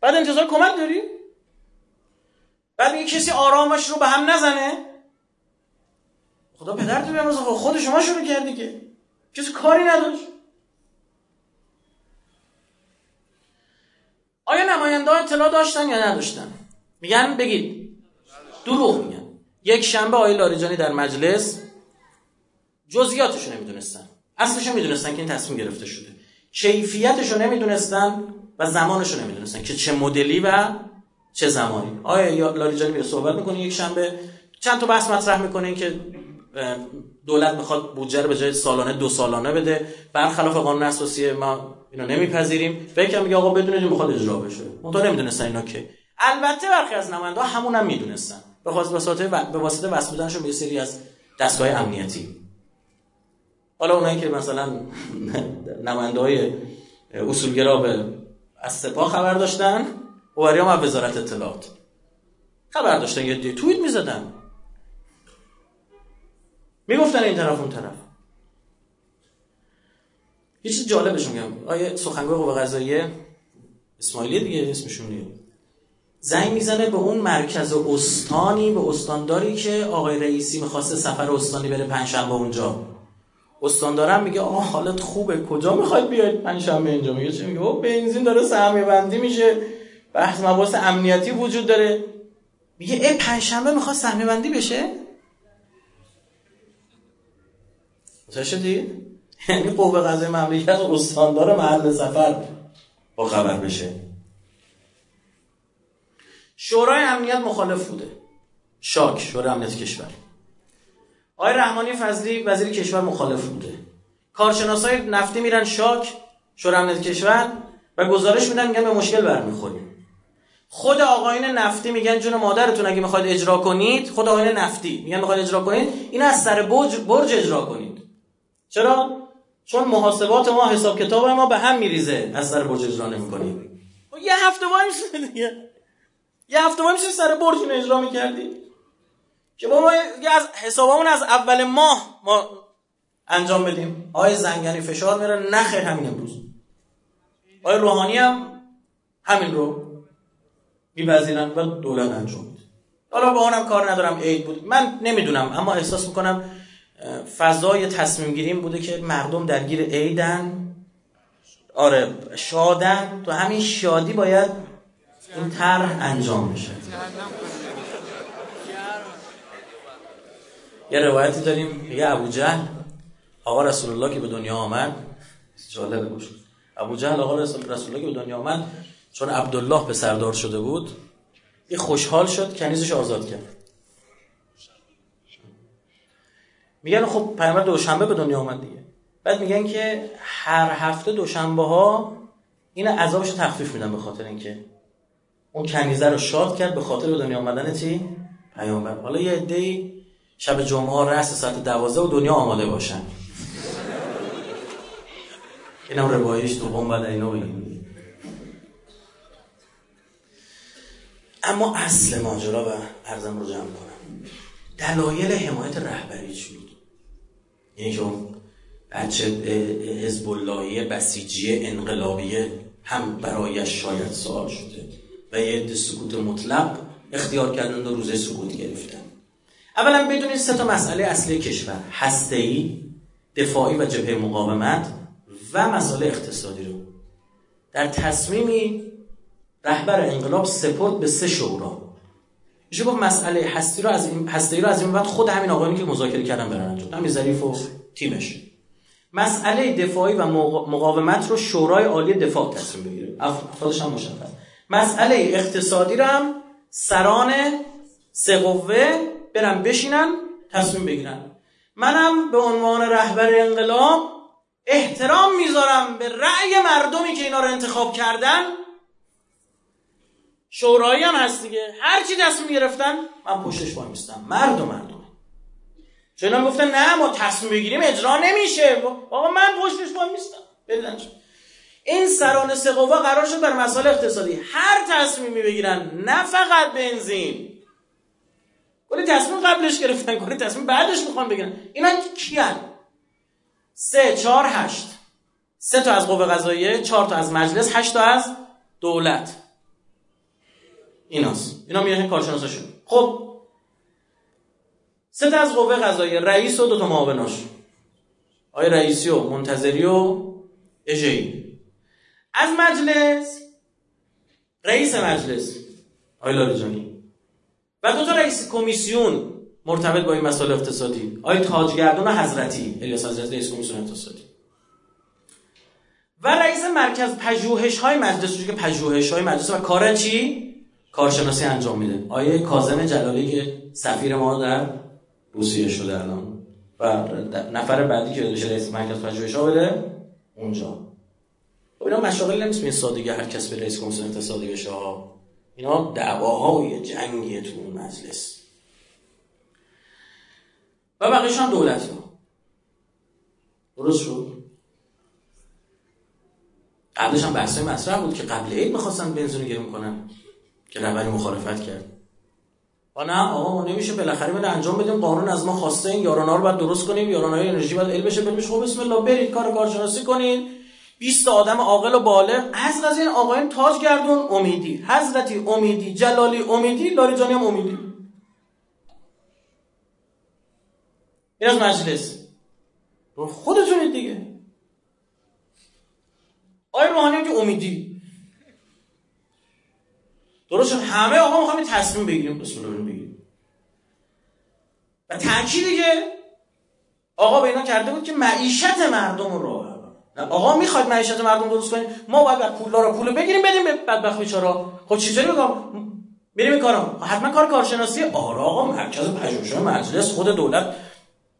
بعد انتظار کمک داری؟ بعد میگه کسی آرامش رو به هم نزنه؟ خدا پدرتو بیامرزه خود شما شروع کردی که. کسی کاری نداشت. آیا نماینده ها اطلاع داشتن یا نداشتن؟ میگن بگید. دروغ میگن. یک شنبه آقای لاریجانی در مجلس جزئیاتشو نمی‌دونستن. اصلشو می‌دونستن که این تصمیم گرفته شده. کیفیتشو نمی‌دونستن و زمانشو نمی‌دونستن که چه مدلی و چه زمانی. آیا لاریجانی میره صحبت می‌کنه یک شنبه؟ چند تا بحث مطرح می‌کنه که دولت می‌خواد بودجه رو به جای سالانه دو سالانه بده. برخلاف قانون اساسی ما اینا نمیپذیریم. فکر میگه آقا بدونید می‌خواد اجرا بشه. تو نمی‌دونستن اینا که. البته برخی از نماینده همون هم می‌دونستن. به واسطه به واسطه واسطه بودنشون به سری از دستگاه امنیتی. حالا اونایی که مثلا نماینده های اصولگرا به از سپاه خبر داشتن اوری هم وزارت اطلاعات. خبر داشتن یه توییت می‌زدن. می‌گفتن این طرف اون طرف. یه چیز جالبش میگم. آیه سخنگوی قوه قضاییه. اسماعیلی دیگه اسمشون دیگه زنگ می‌زنه به اون مرکز استانی به استانداری که آقای رئیسی می‌خواسته سفر استانی بره پنجشنبه اونجا. استاندارم میگه آه حالت خوبه کجا می‌خواید بیاید؟ پنجشنبه اینجا میگه چه میگه؟ بنزین داره سهمیه بندی میشه بحث مباحث امنیتی وجود داره. میگه ای پنجشنبه می‌خواد سهمیه بندی بشه؟ متوجه شدی؟ یعنی قوه قضایی مملکت استاندار محل سفر با خبر بشه. شورای امنیت مخالف بوده. شاک شورای امنیت کشور. آقای رحمانی فضلی وزیر کشور مخالف بوده. کارشناسای نفتی میرن شاک شورای کشور و گزارش میدن میگن به مشکل برمیخوریم. خود آقاین نفتی میگن جون مادرتون اگه می‌خواید اجرا کنید خود آقاین نفتی میگن می‌خواید اجرا کنید این از سر برج, برج اجرا کنید. چرا؟ چون محاسبات ما حساب کتاب ما به هم میریزه از سر برج اجرا نمی‌کنیم. خب یه هفته وای دیگه. یه هفته وای سر برج اجرا می‌کردی. که ما از حسابمون از اول ماه ما انجام بدیم. آقای زنگنی فشار میره نخیر همین امروز. آقای روحانی هم همین رو میپذیرن و دولت انجام میده. حالا با اونم کار ندارم. عید بود. من نمی‌دونم. اما احساس می‌کنم فضای تصمیم گیریم بوده که مردم درگیر عیدن. آره شادن. تو همین شادی باید این طرح انجام بشه. یه روایتی داریم یه ابو جهل آقا رسول الله که به دنیا آمد. جالبه گوش. ابو جهل آقا رسول الله که به دنیا آمد چون عبدالله به سردار شده بود یه خوشحال شد کنیزش آزاد کرد. میگن خب پیامبر دوشنبه به دنیا آمد دیگه. بعد میگن که هر هفته دوشنبه ها این عذابش رو تخفیف میدن به خاطر اینکه اون کنیزه رو شاد کرد به خاطر به دنیا آمدن تی پیامبر. حالا یه عده‌ای شب جمعه رأس ساعت دوازده و دنیا آماده باشن. اینم روایش دوم بعد اینو اما اصل ماجرا و ارزم رو جمع کنم. دلایل حمایت رهبری چی بود؟ یعنی که بچه حزب اللهی بسیجی انقلابیه هم برایش شاید سوال شده و یه سکوت مطلق اختیار کردن و روزه سکوت گرفتن. اولا بدونید سه تا مسئله اصلی کشور هسته‌ای دفاعی و جبهه مقاومت و مسئله اقتصادی رو. در تصمیمی رهبر انقلاب سپرد به سه شورا. میشه گفت مسئله هستی رو از این هستی رو از این بعد خود همین آقایانی که مذاکره کردن برن انجام. همین ظریف و تیمش. مسئله دفاعی و مقاومت رو شورای عالی دفاع تصمیم بگیره. افرادش هم مشخص. مسئله اقتصادی رو هم سران سه قوه برن بشینن تصمیم بگیرن منم به عنوان رهبر انقلاب احترام می‌ذارم به رأی مردمی که اینا رو انتخاب کردن. شورایی هم هست دیگه. هر چی تصمیم گرفتن من پشتش وای میستم مرد و مردم. چون گفتن نه ما تصمیم بگیریم اجرا نمیشه. آقا من پشتش وای میستم بدن این سران سه قرار شد بر مسائل اقتصادی. هر تصمیمی بگیرن نه فقط بنزین. کلی تصمیم قبلش گرفتن کلی تصمیم بعدش می‌خوان بگیرن. اینا کیان؟ سه چهار هشت. سه تا از قوه قضاییه چهار تا از مجلس هشت تا از دولت. ایناست. اینا میگن کارشناساشون. خب. سه تا از قوه قضاییه رئیس و دو تا معاوناش. آقای رئیسی و منتظری و اجهی از مجلس رئیس مجلس. آقای لاریجانی. و دو تا رئیس کمیسیون مرتبط با این مسائل اقتصادی. آقای تاجگردون حضرتی الیاس حضرتی رئیس کمیسیون اقتصادی. و رئیس مرکز پژوهش های مجلس که پژوهش های مجلس و کار چی؟ کارشناسی انجام میده. آیه کاظم جلالی که سفیر ما در روسیه شده الان. و نفر بعدی که بشه رئیس مرکز پژوهش بده اونجا. اینا مشاغل نمیست به سادگی هر کس به رئیس کمیسیون اقتصادی بشه ها اینا دعواهای جنگیه تو اون مجلس. و بقیش هم دولت ها درست شد؟ قبلش هم بحثای مطرح بود که قبل عید می‌خواستن بنزین رو گرون کنن که رهبری مخالفت کرد. و نه آقا ما نمیشه بالاخره باید انجام بدیم قانون از ما خواسته این یارانا رو باید درست کنیم یارانای انرژی باید ال بشه بشه خب بسم الله برید کار کارشناسی کنین. 20 آدم عاقل و بالغ از از این آقایان تاج گردون امیدی. حضرتی امیدی جلالی امیدی لاریجانی هم امیدی. این از مجلس. خودتونید دیگه. آیا روحانی که امیدی. درست شد همه آقا می‌خوایم تصمیم بگیریم بسم الله بگیریم و تأکیدی که آقا به اینا کرده بود که معیشت مردم رو آقا می‌خواد معیشت مردم درست کنیم ما باید پولا رو پول بگیریم بدیم به بدبخت بیچارا خب چجوری بگم میریم این کارم حتما کار کارشناسی. آره آقا مرکز پژوهش مجلس خود دولت.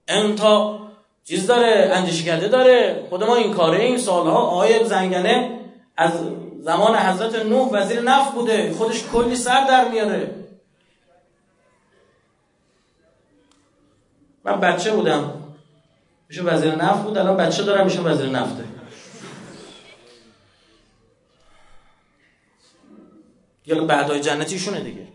انتا چیز داره اندیشه داره. خود ما این کاره این سالها آقای زنگنه از زمان حضرت نوح وزیر نفت بوده. خودش کلی سر در میاره. من بچه بودم. میشه وزیر نفت بود؟ الان بچه دارم میشه وزیر نفته. یا بعدای جنتیشونه دیگه.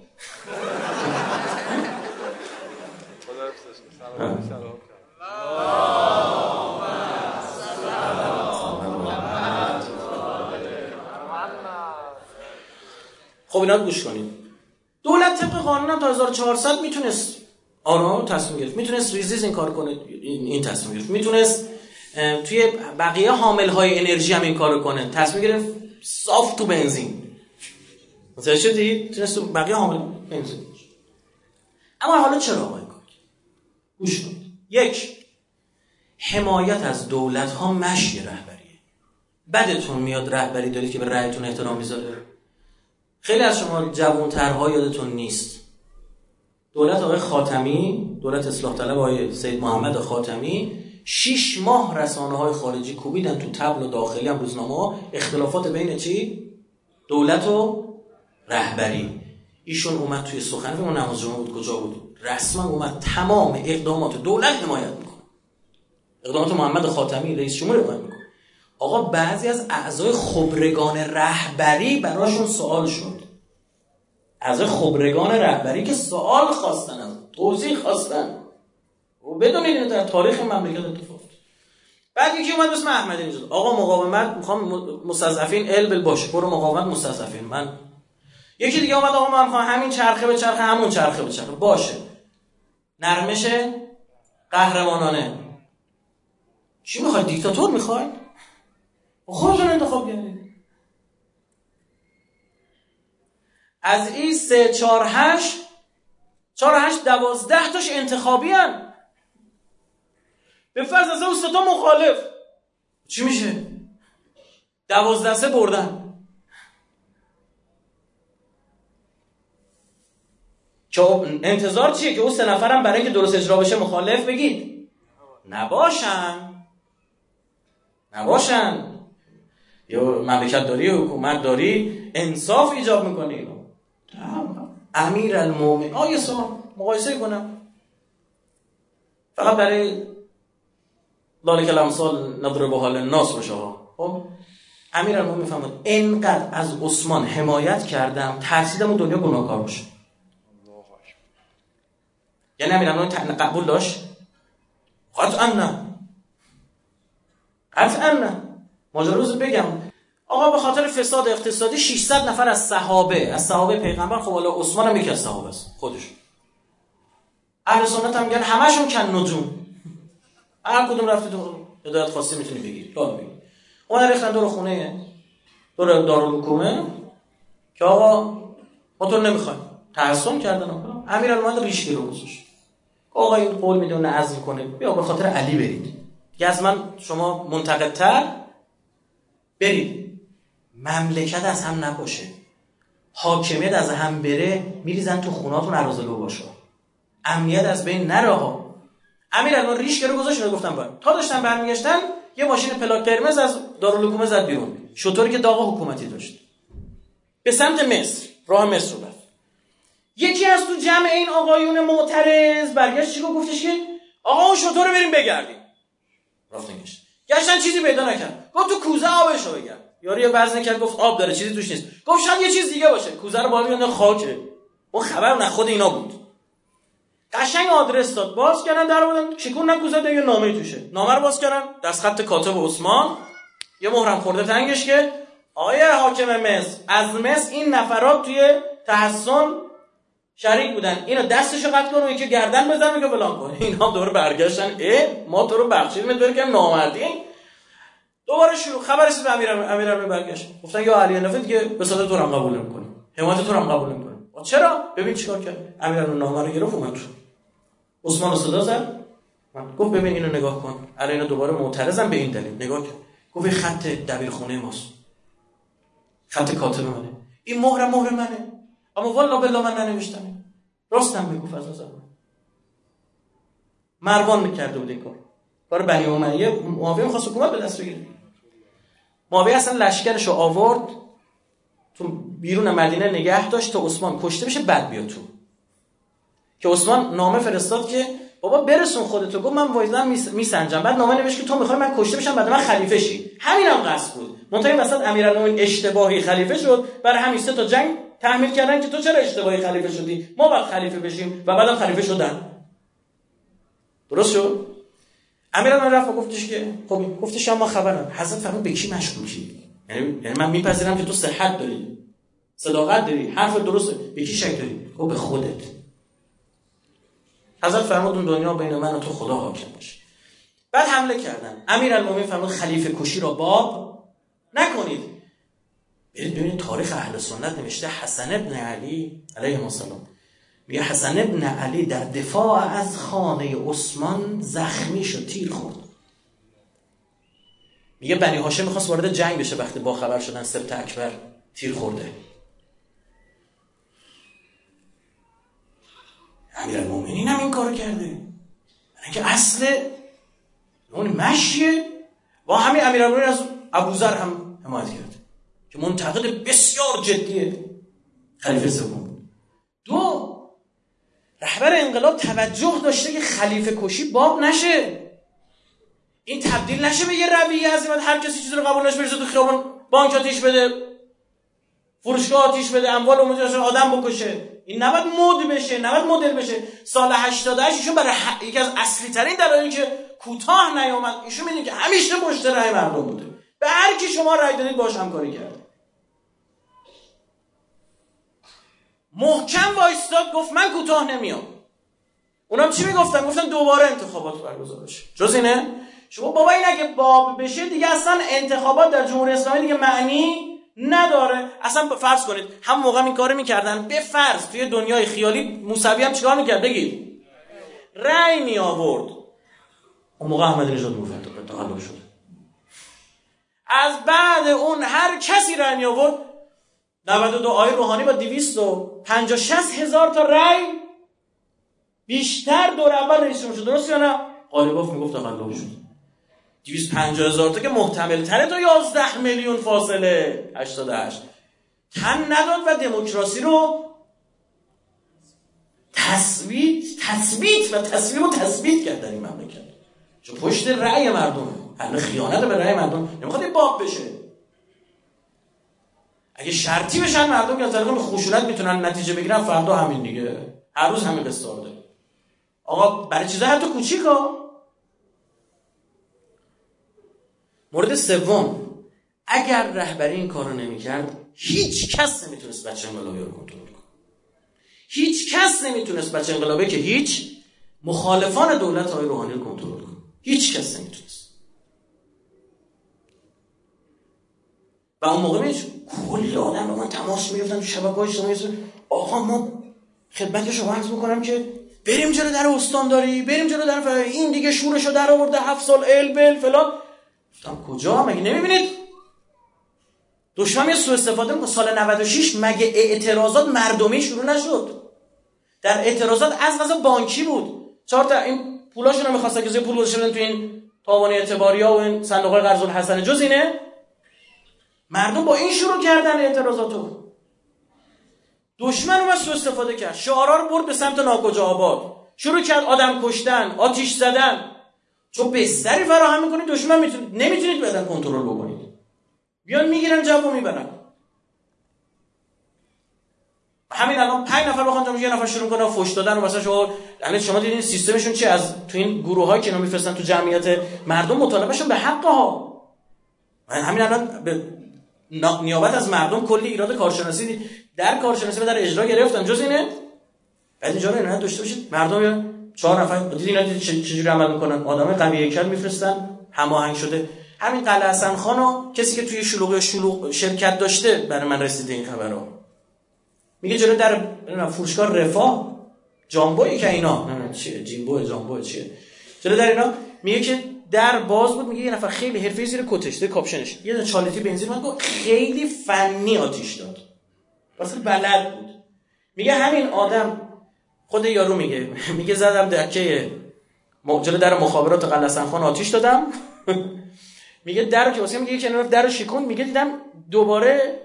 خب اینا گوش کنید. دولت طبق قانون هم تا 1400 می‌تونست تصمیم گرفت. می‌تونست ریزیز این کار کنه این تصمیم گرفت. می‌تونست توی بقیه حامل های انرژی هم این کار کنه. تصمیم گرفت صاف تو بنزین. مثلا شدید تونست بقیه حامل اما حالا چرا آقای گوش کنید یک حمایت از دولت ها مشی رهبریه. بدتون میاد رهبری دارید که به رأیتون احترام می‌ذاره. خیلی از شما جوانترها یادتون نیست. دولت آقای خاتمی دولت اصلاح طلب آقای سید محمد خاتمی شیش ماه رسانه های خارجی کوبیدن تو تبل و داخلی هم روزنامه اختلافات بین چی؟ دولت و رهبری. ایشون اومد توی سخن اون نماز جمعه بود کجا بود؟ رسما اومد تمام اقدامات دولت حمایت می‌کنه. اقدامات محمد خاتمی رئیس جمهور حمایت می‌کنه. آقا بعضی از اعضای خبرگان رهبری براشون سوال شد. از خبرگان رهبری که سوال خواستن از توضیح خواستن. و بدونید اینو در تاریخ مملکت اتفاق. بعد یکی اومد اسم احمدی نژاد آقا مقاومت می‌خوام مستضعفین ال باشه. برو مقاومت مستضعفین. من یکی دیگه اومد آقا من می‌خوام همین چرخه به چرخه همون چرخه به چرخه. باشه. نرمش قهرمانانه. چی می‌خواد دیکتاتور می‌خواید خودتون انتخاب کردید از این سه چار هشت چار هشت دوازده تاش انتخابی هن. به فرض از اون ستا مخالف. چی میشه؟ دوازده سه بردن. که انتظار چیه که اون سه نفرم برای اینکه درست اجرا بشه مخالف بگید؟ نباشن. نباشن. یا مملکت داری حکومت داری انصاف ایجاب می‌کنه اینو امیر المومن آیه سوال مقایسه کنم. فقط برای ذالک الامثال نظر به حال الناس باشه خب؟ امیر المومن می‌فهمد اینقدر از عثمان حمایت کردم ترسیدم دنیا گناهکار باشه. یعنی امیر المومن قبول داشت قطعا نه قطعا نه ماجراز بگم آقا به خاطر فساد اقتصادی 600 نفر از صحابه از صحابه پیغمبر خب حالا عثمان هم یکی از صحابه است خودش اهل سنت هم میگن همشون کن نجوم هر کدوم رفته تو هدایت خاصی می‌تونی بگیری لازم بگیری اون ریختن دور خونه دور دارالحکومه که آقا ما تو نمی‌خوایم تحسن کردن امیر المومنین ریشی رو گذاشت آقا این قول میده عزل کنه. بیا به خاطر علی برید. دیگه از من شما منتقدتر؟ برید. مملکت از هم نباشه. حاکمیت از هم بره میریزن تو خوناتون عرازلو باشه امنیت از بین نره ها الان ریش رو گذاشت رو گفتم باید. تا داشتن برمیگشتن یه ماشین پلاک قرمز از دارالحکومه زد بیرون. شطوری که داغ حکومتی داشت. به سمت مصر راه مصر رو یکی از تو جمع این آقایون معترض برگشت چی گفتش که آقا اون شطور رو بریم بگردیم. رفتنگش گشتن چیزی پیدا نکرد. گفت تو کوزه آبش رو بگرد. یاری یه وزن کرد گفت آب داره چیزی توش نیست. گفت شاید یه چیز دیگه باشه. کوزه رو بالا خاکه. اون خبر نه خود اینا بود. قشنگ آدرس داد. باز کردن در بودن شکون نکوزده یه نامه توشه. نامه رو باز کردن. دست خط کاتب عثمان. یه مهرم خورده تنگش که آیه حاکم مصر. از مصر این نفرات توی تحسن شریک بودن. اینو دستشو قطع کن و یکی گردن بزن که فلان کن. اینا دور برگشتن. اه ما تو رو بخشیدیم می‌دونی که نامردی. دوباره شروع. خبر رسید به امیر امیر برگشت. گفتن یا علی نفید دیگه به صدا تو رو قبول نمی‌کنیم. حمایت تو رو قبول نمی‌کنیم. چرا؟ ببین چیکار کرد. امیر نامه رو گرفت اومد. عثمان صدا زد. گفت ببین اینو نگاه کن. الان اینا دوباره معترضم به این دلیل. نگاه کن. گفت خط دبیرخونه ماست. خط کاتب منه. این مهر مهر منه. اما والا بالله من ننوشتم. راستم بگو از زمان. مروان می‌کرده بود این کار. برای بنی امیه معاویه می‌خواست حکومت به دست بگیره. معاویه اصلا لشکرش رو آورد. تو بیرون مدینه نگه داشت تا عثمان کشته بشه بعد بیاد تو. که عثمان نامه فرستاد که بابا برسون خودتو. گفت من وایزم میسنجم. بعد نامه نوشت که تو می‌خوای من کشته بشم بعد من خلیفه شی. همینم هم قصد بود. منتهی وسط امیرالمومنین اشتباهی خلیفه شد. برای همین سه تا جنگ تحمیل کردن که تو چرا اشتباهی خلیفه شدی؟ ما باید خلیفه بشیم و بعدم خلیفه شدن. درست شد؟ امیرالمومنین رفت و گفتش که خب گفتش ما خبرم. حضرت فرمود به کی مشکوکی؟ یعنی یعنی من میپذیرم که تو صحت داری. صداقت داری. حرف درسته. به کی شک داری؟ خب به خودت. حضرت فرمود اون دنیا بین من و تو خدا حاکم باشه. بعد حمله کردن. امیرالمومنین فرمود خلیفه کشی را باب نکنید. برید ببینید تاریخ اهل سنت نوشته حسن ابن علی علیه السلام. میگه حسن ابن علی در دفاع از خانه عثمان زخمی شد تیر خورد. میگه بنی هاشم می‌خواست وارد جنگ بشه وقتی با خبر شدن سبت اکبر تیر خورده. امیر المومنین هم این کارو کرده. اینکه اصل اون مشیه با همین امیر از ابوذر هم حمایت کرد. که منتقد بسیار جدیه خلیفه سوم دو رهبر انقلاب توجه داشته که خلیفه کشی باب نشه. این تبدیل نشه به یه رویه از این هر کسی چیزی رو قبول نشه بریزه تو خیابون بانک آتیش بده فروشگاه آتیش بده اموال عمومی آدم بکشه. این نباید مود بشه نباید مدل بشه. سال 88 ایشون برای. یکی از اصلی ترین دلایلی که کوتاه نیامد ایشون می‌دونید که همیشه پشت رای مردم بوده. به هر کی شما رای دادید باش همکاری کرد. محکم وایستاد گفت من کوتاه نمیام. اونم چی می‌گفتن؟ گفتن دوباره انتخابات برگزار بشه جز اینه؟ شما بابا این اگه باب بشه دیگه اصلا انتخابات در جمهوری اسلامی دیگه معنی نداره. اصلا فرض کنید هم موقع این کارو می‌کردن به فرض توی دنیای خیالی موسوی هم چیکار می‌کرد؟ بگید. رأی می آورد اون موقع احمد نژاد تقلب شد. از بعد اون هر کسی می آورد 92 آی روحانی با 250 60 هزار تا رأی بیشتر دور اول رئیس جمهور شد. درست یا نه؟ قالیباف می‌گفت تقلب شد 250 هزار تا که محتمل تره تا 11 میلیون فاصله. 88 تن نداد و دموکراسی رو تثبیت تثبیت و تصویر رو تثبیت کرد در این مملکت. چون پشت رأی مردم. همه خیانت به رأی مردم نمی‌خواد این باب بشه. اگه شرطی بشن مردم که از طریق خشونت می‌تونن نتیجه بگیرن فردا همین دیگه. هر روز همین قصه داره آقا برای چیزا حتی کوچیکا مورد سوم اگر رهبری این کارو نمی‌کرد هیچ کس نمی‌تونست بچه انقلابی رو کنترل کنه. هیچ کس نمی‌تونست بچه انقلابی که هیچ مخالفان دولت های روحانی رو کنترل کنه. هیچ کس نمی‌تونست. و اون موقع میشه کلی آدم رو من تماس می‌گفتم تو شبکه های اجتماعی. آقا ما خدمت شما عرض می‌کنم که بریم جلو در استانداری بریم جلو در این دیگه شورشو در آورده هفت سال ال بل فلان. گفتم کجا؟ مگه نمی‌بینید؟ دشمن یه سو استفاده می‌کنه. سال 96 مگه اعتراضات مردمی شروع نشد؟ در اعتراضات از غذا بانکی بود. چهار تا این پولاشون رو می‌خواستن که پول گذاشتن تو این تاوان اعتباری ها و این صندوق قرض الحسن جز اینه؟ مردم با این شروع کردن اعتراضاتو. دشمن اومد سو استفاده کرد. شعارا رو برد به سمت ناکجا آباد. شروع کرد آدم کشتن آتیش زدن. چون بستری فراهم می‌کنید دشمن می‌تونید نمی‌تونید بدن کنترل بکنید. بیان می‌گیرن جواب می‌برن. همین الان پنج نفر بخوان یه نفر شروع کنه فوش دادن و مثلا شما یعنی شما دیدین سیستمشون چی؟ از تو این گروه هایی که اینا میفرستن تو جمعیت مردم مطالبهشون به حق ها همین الان نیابت از مردم کلی ایراد کارشناسی در کارشناسی و در اجرا گرفتن. جز اینه؟ بعد اینجا رو داشته باشید. مردم چهار نفر دیدین اینا چجوری عمل می‌کنن؟ آدم قوی هیکل میفرستن هماهنگ شده. همین قلعه حسن خانو کسی که توی شلوغ شلوغ شرکت داشته برای من رسیده این خبرها میگه جلو در فروشگاه رفاه. جامبوی که اینا. چیه؟ جیمبو جامبو چیه؟ جلو در اینا میگه که در باز بود میگه یه نفر خیلی حرفه‌ای زیر کتش کاپشنش. یه چالتی بنزین من گفت خیلی فنی آتیش داد. واسه بلد بود. میگه همین آدم خود یارو میگه میگه زدم دکه جلو در مخابرات قلعه خان آتیش دادم. میگه در که واسه میگه کنار در شیکون میگه دیدم دوباره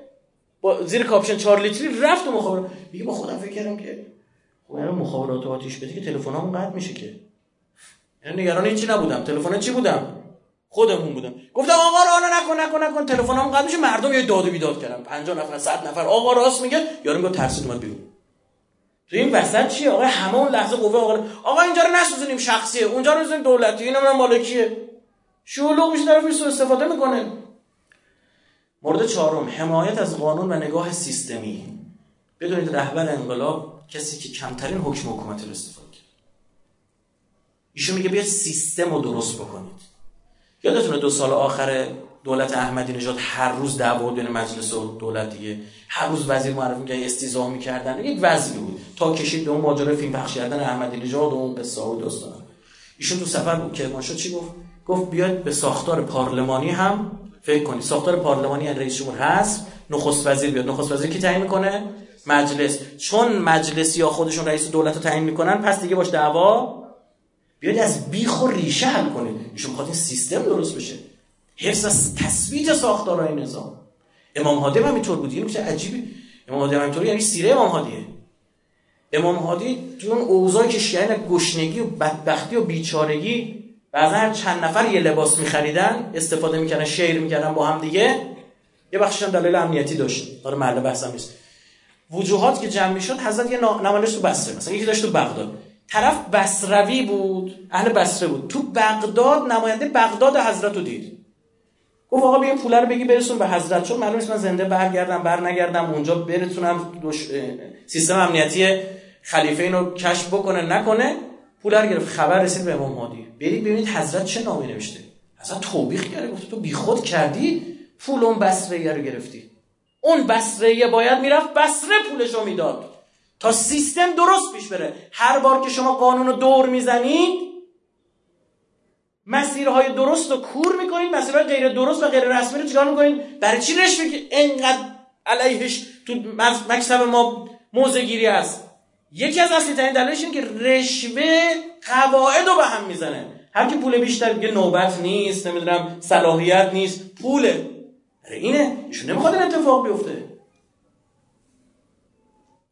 با زیر کاپشن 4 لیتری رفت و مخابرات. میگه با خودم فکر کردم که خب مخابرات آتیش بده که تلفنامون قطع میشه که. یعنی نگران هیچی نبودم؟ تلفن چی بودم؟ خودمون بودم. گفتم آقا را نکن نکن نکن. تلفنم قطع میشه. مردم یه داد و بیداد کردن. 50 نفر 100 نفر. آقا راست میگه. یارو میگه ترسید اومد بیرون. تو این وسط چیه؟ آقا همون لحظه قوه آقا آقا اینجا رو نسوزونیم. شخصیه. اونجا رو بزنیم دولتی. اینا من مالکیه شلوغ میشه طرف سو استفاده می‌کنه. مورد چهارم. حمایت از قانون و نگاه سیستمی. بدونید رهبر انقلاب کسی که کمترین حکم حکومت رو ایشون میگه بیاید سیستم رو درست بکنید. یادتونه دو سال آخر دولت احمدی نژاد هر روز دعوا بین مجلس و دولت دیگه. هر روز وزیر معرفی می‌کرد استیزا می‌کردن. یک وضعی بود. تا کشید به اون ماجرا فیلم پخش کردن احمدی نژاد و اون قصه و داستان ایشون تو سفر بود که شد چی گفت؟ گفت بیاید به ساختار پارلمانی هم فکر کنید. ساختار پارلمانی یعنی رئیس جمهور هست نخست وزیر بیاد. نخست وزیر کی تعیین می‌کنه؟ مجلس. چون مجلسی یا خودشون رئیس دولت رو تعیین می‌کنن پس دیگه باش دعوا بیاید از بیخ و ریشه حل کنید. ایشون می‌خواد این سیستم درست بشه. حفظ از تثبیت ساختارهای نظام. امام هادی هم اینطور بود. این عجیبی. امام هادی هم اینطور یعنی سیره امام هادیه امام هادی تو اون اوضاعی که شیعه گشنگی و بدبختی و بیچارگی بعضا هر چند نفر یه لباس میخریدن استفاده می‌کردن شیر می‌کردن با هم دیگه یه بخشش هم دلیل امنیتی داشت. داره محل بحثم نیست. وجوهات که جمع می‌شد حضرت یه نمایش تو بصره مثلا یکی داشت تو بغداد. طرف بصروی بود اهل بصره بود. تو بغداد نماینده بغداد حضرت رو دید. گفت آقا بیا پول رو بگی برسون به حضرت. چون معلومه من زنده برگردم بر نگردم اونجا برسونم سیستم امنیتی خلیفه اینو کشف بکنه نکنه پول رو گرفت. خبر رسید به امام مادی برید ببینید حضرت چه نامی نوشته. اصلا توبیخ کرده گفت تو بیخود کردی پول اون بصره رو گرفتی. اون بصره باید می‌رفت بصره پولشو می‌داد. تا سیستم درست پیش بره. هر بار که شما قانون رو دور می‌زنید مسیرهای درست رو کور می‌کنید مسیرهای غیر درست و غیر رسمی رو چیکار می‌کنید؟ برای چی رشوه که انقدر علیهش تو مکتب ما موزه گیری است یکی از اصلی ترین دلایلش اینه که رشوه قواعد رو به هم می‌زنه. هر کی پول بیشتر میگه نوبت نیست نمی‌دونم صلاحیت نیست پوله. اینه. ایشون نمی‌خواد اتفاق بیفته.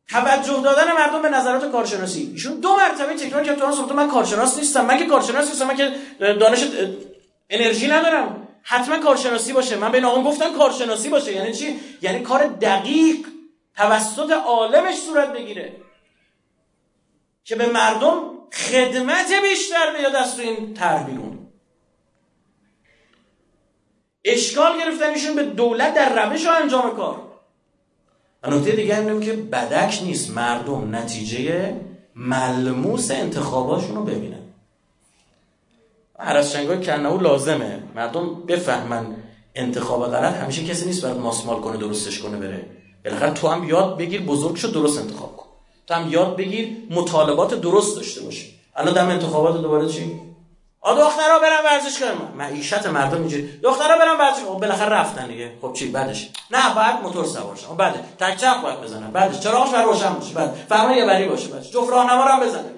توجه دادن مردم به نظرات کارشناسی. ایشون دو مرتبه تکرار کرد تو من کارشناس نیستم. من که کارشناس نیستم. من که دانش انرژی ندارم. حتما کارشناسی باشه. من به این گفتم کارشناسی باشه. یعنی چی؟ یعنی کار دقیق توسط عالمش صورت بگیره. که به مردم خدمت بیشتر بیاد از تو این طرح بیرون. اشکال گرفتنشون به دولت در روش و انجام کار. و نکته دیگه هم که بدک نیست مردم نتیجه ملموس انتخاباشون رو ببینن شنگای کنهو لازمه. مردم بفهمن انتخاب غلط همیشه کسی نیست برات ماسمال کنه درستش کنه بره. بالاخره تو هم یاد بگیر بزرگ شو درست انتخاب کن. تو هم یاد بگیر مطالبات درست داشته باشی. الان دم انتخابات دوباره چی؟ آ دخترها برن ورزش کنن. معیشت مردم اینجوری. دخترها برن ورزش خب بالاخره رفتن دیگه. خب چی بعدش؟ نه بعد موتور سوار شن. بعد تک چرخ باید بزنن. بعدش؟ چراغش بر روشن باشه؟ بعد فرمان یه بری باشه. بعد جفت راهنما هم بزنه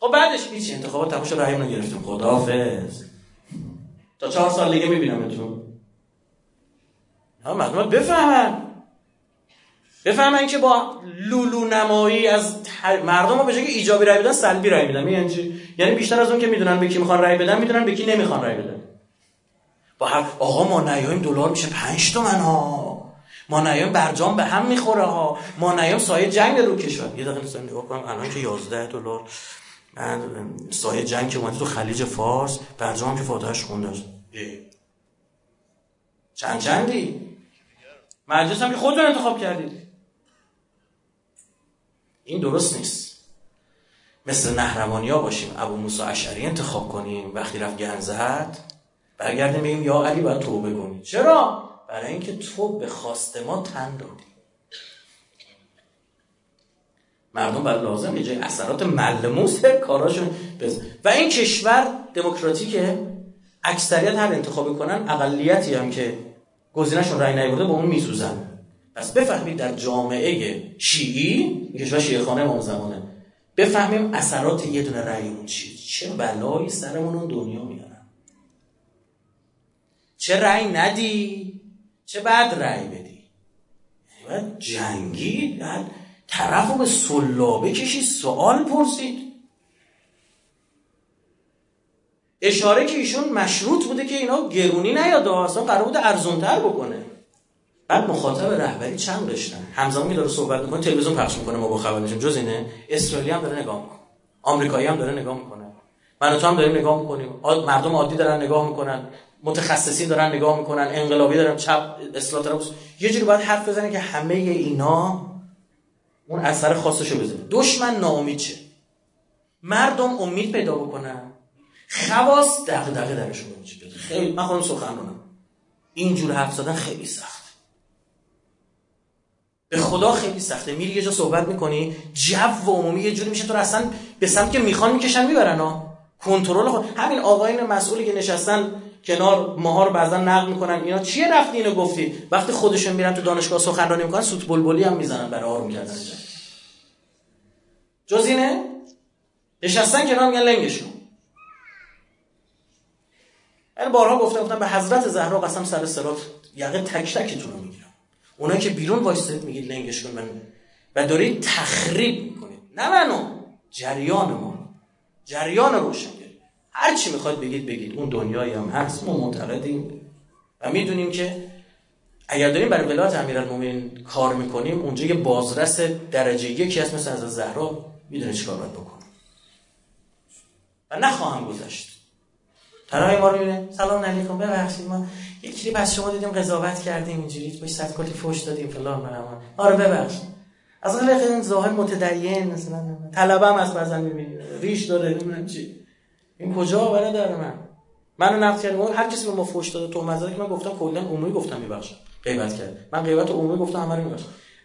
خب بعدش؟ هیچ انتخابات تموم شد رأیمون رو گرفتیم. خداحافظ. تا چهار سال دیگه میبینمتون. ها مردم بفهمن. بفهمن که با لولو نمایی از مردم ها به جای ایجابی رای بدن سلبی رای میدن. یعنی یعنی بیشتر از اون که می‌دونن به کی می‌خوان رای بدن می‌دونن به کی نمی‌خوان رای بدن. با هر آقا ما نیایم دلار میشه 5 تومن ها. ما نیایم برجام به هم می‌خوره ها. ما نیایم سایه جنگ رو کشور. یه دقیقه نگاه کنم الان که 11 دلار. سایه جنگ که اومده تو خلیج فارس برجام که فاتحش خونده چند چندی مجلس هم که خودتون انتخاب کردید. این درست نیست. مثل نهروانی ها باشیم ابو موسی اشعری انتخاب کنیم وقتی رفت گن زد برگردیم بگیم یا علی باید توبه کنی. چرا؟ برای اینکه تو به خواست ما تن دادی. مردم برای لازم یه جای اثرات ملموس کاراشون بزن و این کشور دموکراتیکه. اکثریت هر انتخاب کنن اقلیتی هم که گزینهشون رای نیورده با اون میسوزن. پس بفهمید در جامعه شیعی کشور شیعه خانه امام زمانه. بفهمیم اثرات یه دونه رأی اون چیه. چه بلایی سرمون اون دنیا میارن. چه رأی ندی چه بعد رأی بدی. یعنی باید جنگی بعد طرف رو به سلابه کشی سوال پرسید. اشاره که ایشون مشروط بوده که اینا گرونی نیاد اصلا قرار بوده ارزونتر بکنه. بعد مخاطب رهبری چند داشتن؟ همزمان که داره صحبت می‌کنه تلویزیون پخش می‌کنه ما با خبر جز اینه اسرائیلی هم داره نگاه می‌کنه. آمریکایی هم داره نگاه می‌کنه. من تو هم داریم نگاه می‌کنیم. مردم عادی دارن نگاه می‌کنن. متخصصین دارن نگاه می‌کنن. انقلابی دارن چپ اصلاح طلب یه جوری باید حرف بزنه که همه اینا اون اثر خاصشو بزنه. دشمن ناامید چه مردم امید پیدا بکنن. خواص دغدغه درشون خیلی من خودم سخنرانم اینجور حرف زدن خیلی سخت. به خدا خیلی سخته. میری یه جا صحبت می‌کنی جو و عمومی یه جوری میشه تو اصلا به سمت که می‌خوان می‌کشن می‌برن ها کنترل خود. همین آقایون مسئولی که نشستن کنار ماها رو بعضا نقل می‌کنن اینا چیه رفتی اینو گفتی؟ وقتی خودشون میرن تو دانشگاه سخنرانی می‌کنن سوت بلبلی هم می‌زنن برای آروم کردن. جز اینه؟ نشستن کنار میگن لنگشون. یعنی بارها گفتم گفتم به حضرت زهرا قسم سر سرات یقه تک تکتون رو اونایی که بیرون وایستید میگید لنگش کن من و دارید تخریب می‌کنید. نه منو جریان ما. جریان روشنگری. هر چی می‌خواد بگید بگید. اون دنیایی هم هست ما معتقدیم. و می‌دونیم که اگر داریم برای ولایت امیرالمومنین کار می‌کنیم اونجا یه بازرس درجه یکی هست مثل از زهرا می‌دونه چیکار باید بکنه. و نخواهم گذشت. طرف ما رو می‌بینه. سلام علیکم ببخشید ما یه کلی از شما دیدیم قضاوت کردیم اینجوری باش صد کلی فوش دادیم فلان من آره ببخشید از اون خیلی ظاهر متدین مثلا طلبم از بعضا می‌بینی. ریش داره نمی‌دونم چی. این کجا برای داره من؟ منو نقد کردم. هر کسی به ما فوش داده تو مزاره که من گفتم کلا عمومی گفتم میبخشم. غیبت کرد من غیبت عمومی گفتم همه رو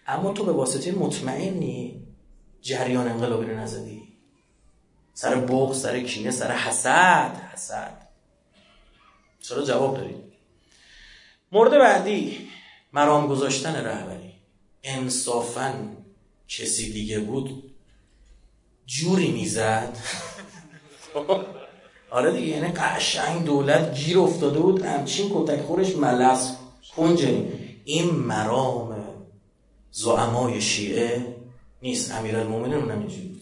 اما تو به واسطه مطمئنی جریان انقلابی رو نزدی؟ سر بغض سر کینه سر حسد. حسد. چرا جواب دارید مورد بعدی مرام گذاشتن رهبری. انصافا کسی دیگه بود جوری می‌زد. آره دیگه یعنی قشنگ دولت گیر افتاده بود همچین کتک خورش ملس کنجنی این مرام زعمای شیعه نیست امیرالمومنین اونم اینجوری بود.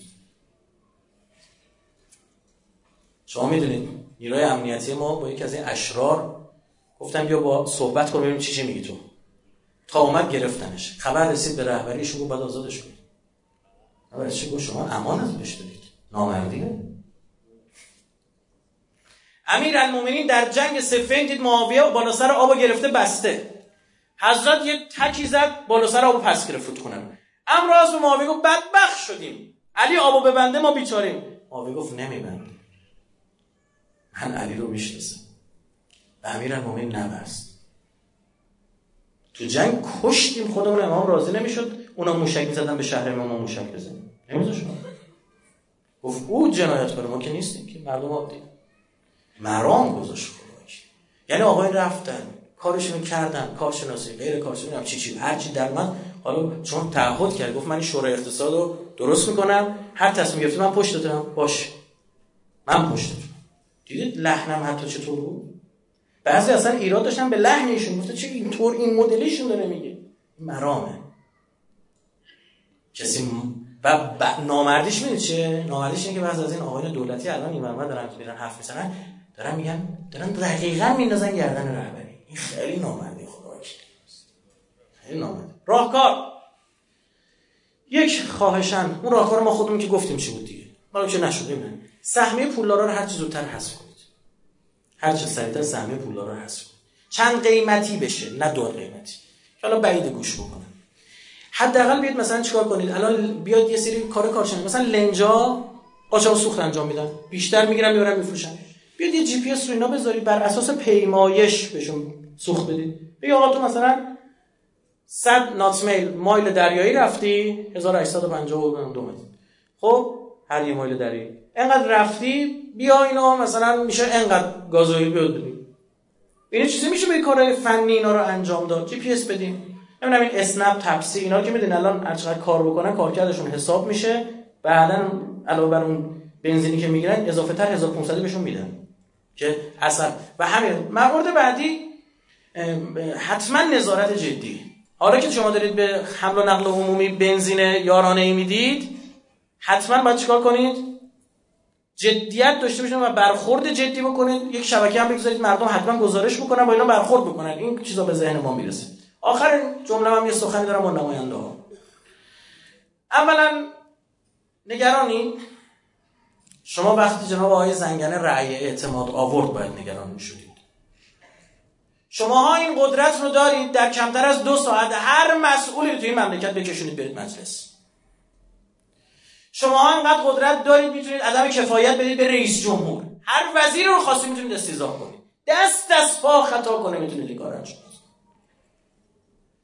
شما می‌دونید نیروی امنیتی ما با یکی از این اشرار گفتم بیا با صحبت کن ببینیم چی چی میگی تو. تا اومد گرفتنش. خبر رسید به رهبریشون گفت بعد آزادش کنید. خبر چی گفت شما امان بهش دادید نامردیه امیر المومنین در جنگ سفین دید معاویه بالا سر آب گرفته بسته. حضرت یه تکی زد بالا سر آب پس گرفت فوت کنن امراض به معاویه گفت بدبخت شدیم. علی آبو ببنده ما بیچاریم. معاویه گفت نمیبنده من علی رو می‌شناسم. امیر المومنین نبست. تو جنگ کشتیم خودمون امام راضی نمی‌شد اونا موشک می‌زدن به شهر امام موشک بزنیم. نمیذاشون گفت او جنایت کنه ما که نیستیم که مردم عادی مرام گذاشت خداش یعنی آقای رفتن کارشون کردن کارشناسی غیر کارشناسی چی چی هر چی در من. حالا چون تعهد کرد گفت من شورای اقتصاد رو درست می‌کنم هر تصمیم گرفتی من پشت دادم باش. من پشتتون دیدید لحنم حتی چطور بود؟ بعضی اصلا ایراد داشتن به لحن ایشون گفته چه اینطور این مدلیشون داره میگه. مرامه. کسی و ب... نامردیش می‌دید چه نامردیش اینه که بعضی از این آقایان دولتی الان این مرمه دارن که میرن حرف می‌زنن دارن میگن دارن دقیقا میندازن گردن رهبری. این خیلی نامردی خدا خیلی نامردی راهکار. یک خواهشن اون راهکار ما خودمون که گفتیم چی بود دیگه. حالا که نشده سهمیه پولدارا رو هر چه زودتر حذف هر چه سریعتر سهمیه پولدارا رو حذف چند قیمتی بشه؟ نه دو قیمتی. حالا بعید گوش بکنم. حداقل بیاد مثلا چیکار کنید؟ الان بیاد یه سری کار کارشن مثلا لنجا قاچاق سوخت انجام میدن. بیشتر می‌گیرن می‌برن میفروشن. بیاد یه جی پی اس رو اینا بذارید بر اساس پیمایش بهشون سوخت بدید. بگی آقا تو مثلا 100 نات میل مایل دریایی رفتی 1852 متر خب هر یه مایل دریایی. انقدر رفتی بیا اینا مثلا میشه انقدر گازوئیل بیاد بدیم این چیزی میشه به کار فنی اینا رو انجام داد. جی پی اس بدیم نمی‌دونم این اسنپ تپسی اینا که میدین الان هر چقدر کار بکنن کارکردشون حساب میشه. بعدا علاوه بر اون بنزینی که می‌گیرن اضافه تر 1500 بهشون میدن. که اصلا. و همین مورد بعدی حتما نظارت جدی. حالا که شما دارید به حمل و نقل عمومی بنزین یارانه ای می‌دید حتما باید چیکار کنید؟ جدیت داشته باشید و برخورد جدی بکنید یک شبکه هم بگذارید مردم حتما گزارش بکنن با اینا برخورد بکنن. این چیزا به ذهن ما می‌رسه. آخر جمله هم یه سخنی دارم با نماینده ها. اولا نگرانی. شما وقتی جناب آقای زنگنه رأی اعتماد آورد باید نگران می‌شدید. شماها این قدرت رو دارید در کمتر از دو ساعت هر مسئولی تو این مملکت بکشونید برید مجلس. شما اینقدر قدرت دارید می‌تونید عدم کفایت بدید به رئیس جمهور. هر وزیر رو خاصی می‌تونید استیضاح کنید. دست از پا خطا کنه می‌تونید این کار انجام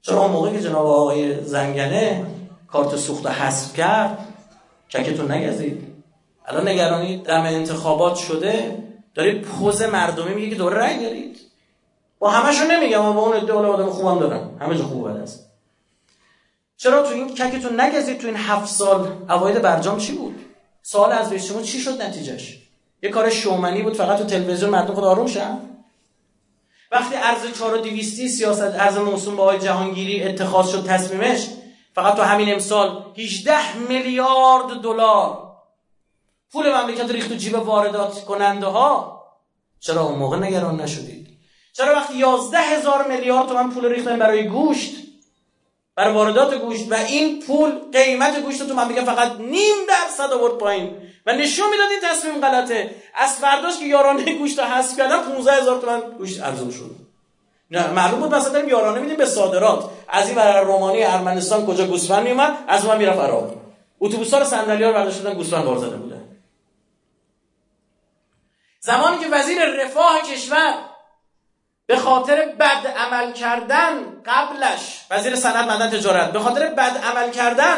چرا اون که جناب آقای زنگنه کارت سوخت حذف کرد چکتون نگزید. الان نگرانید دم انتخابات شده دارید پوز مردمی میگه که دوره رأی دارید. با همشون نمیگم با اون ادعا آدم خوبم دارم. همه جا خوب است چرا تو این ککتون نگزید تو این هفت سال اواید برجام چی بود؟ سوال از شما چی شد نتیجهش؟ یه کار شومنی بود فقط تو تلویزیون مردم خود آروم شن وقتی ارز 4200 سیاست ارز موسوم به آقای جهانگیری اتخاذ شد تصمیمش فقط تو همین امسال 18 میلیارد دلار پول مملکت ریخت تو جیب واردات کننده ها چرا اون موقع نگران نشدید؟ چرا وقتی 11 هزار میلیارد تومن پول ریختن برای گوشت برای واردات گوشت و این پول قیمت گوشت تو مملکت فقط نیم درصد آورد پایین. و نشون می‌داد تصمیم غلطه. از فرداش که یارانه گوشت رو حذف کردن 15 هزار تومن گوشت ارزون شد. نه معلوم بود مثلا یارانه میدیم به صادرات. از این برای رومانی ارمنستان کجا گوسفند میومد؟ از اون می‌رفت عراق. اتوبوس‌ها رو صندلی‌ها رو برداشتن گوسفند بار زده بودن زمانی که وزیر رفاه کشور به خاطر بد عمل کردن قبلش. وزیر صنعت معدن تجارت. به خاطر بد عمل کردن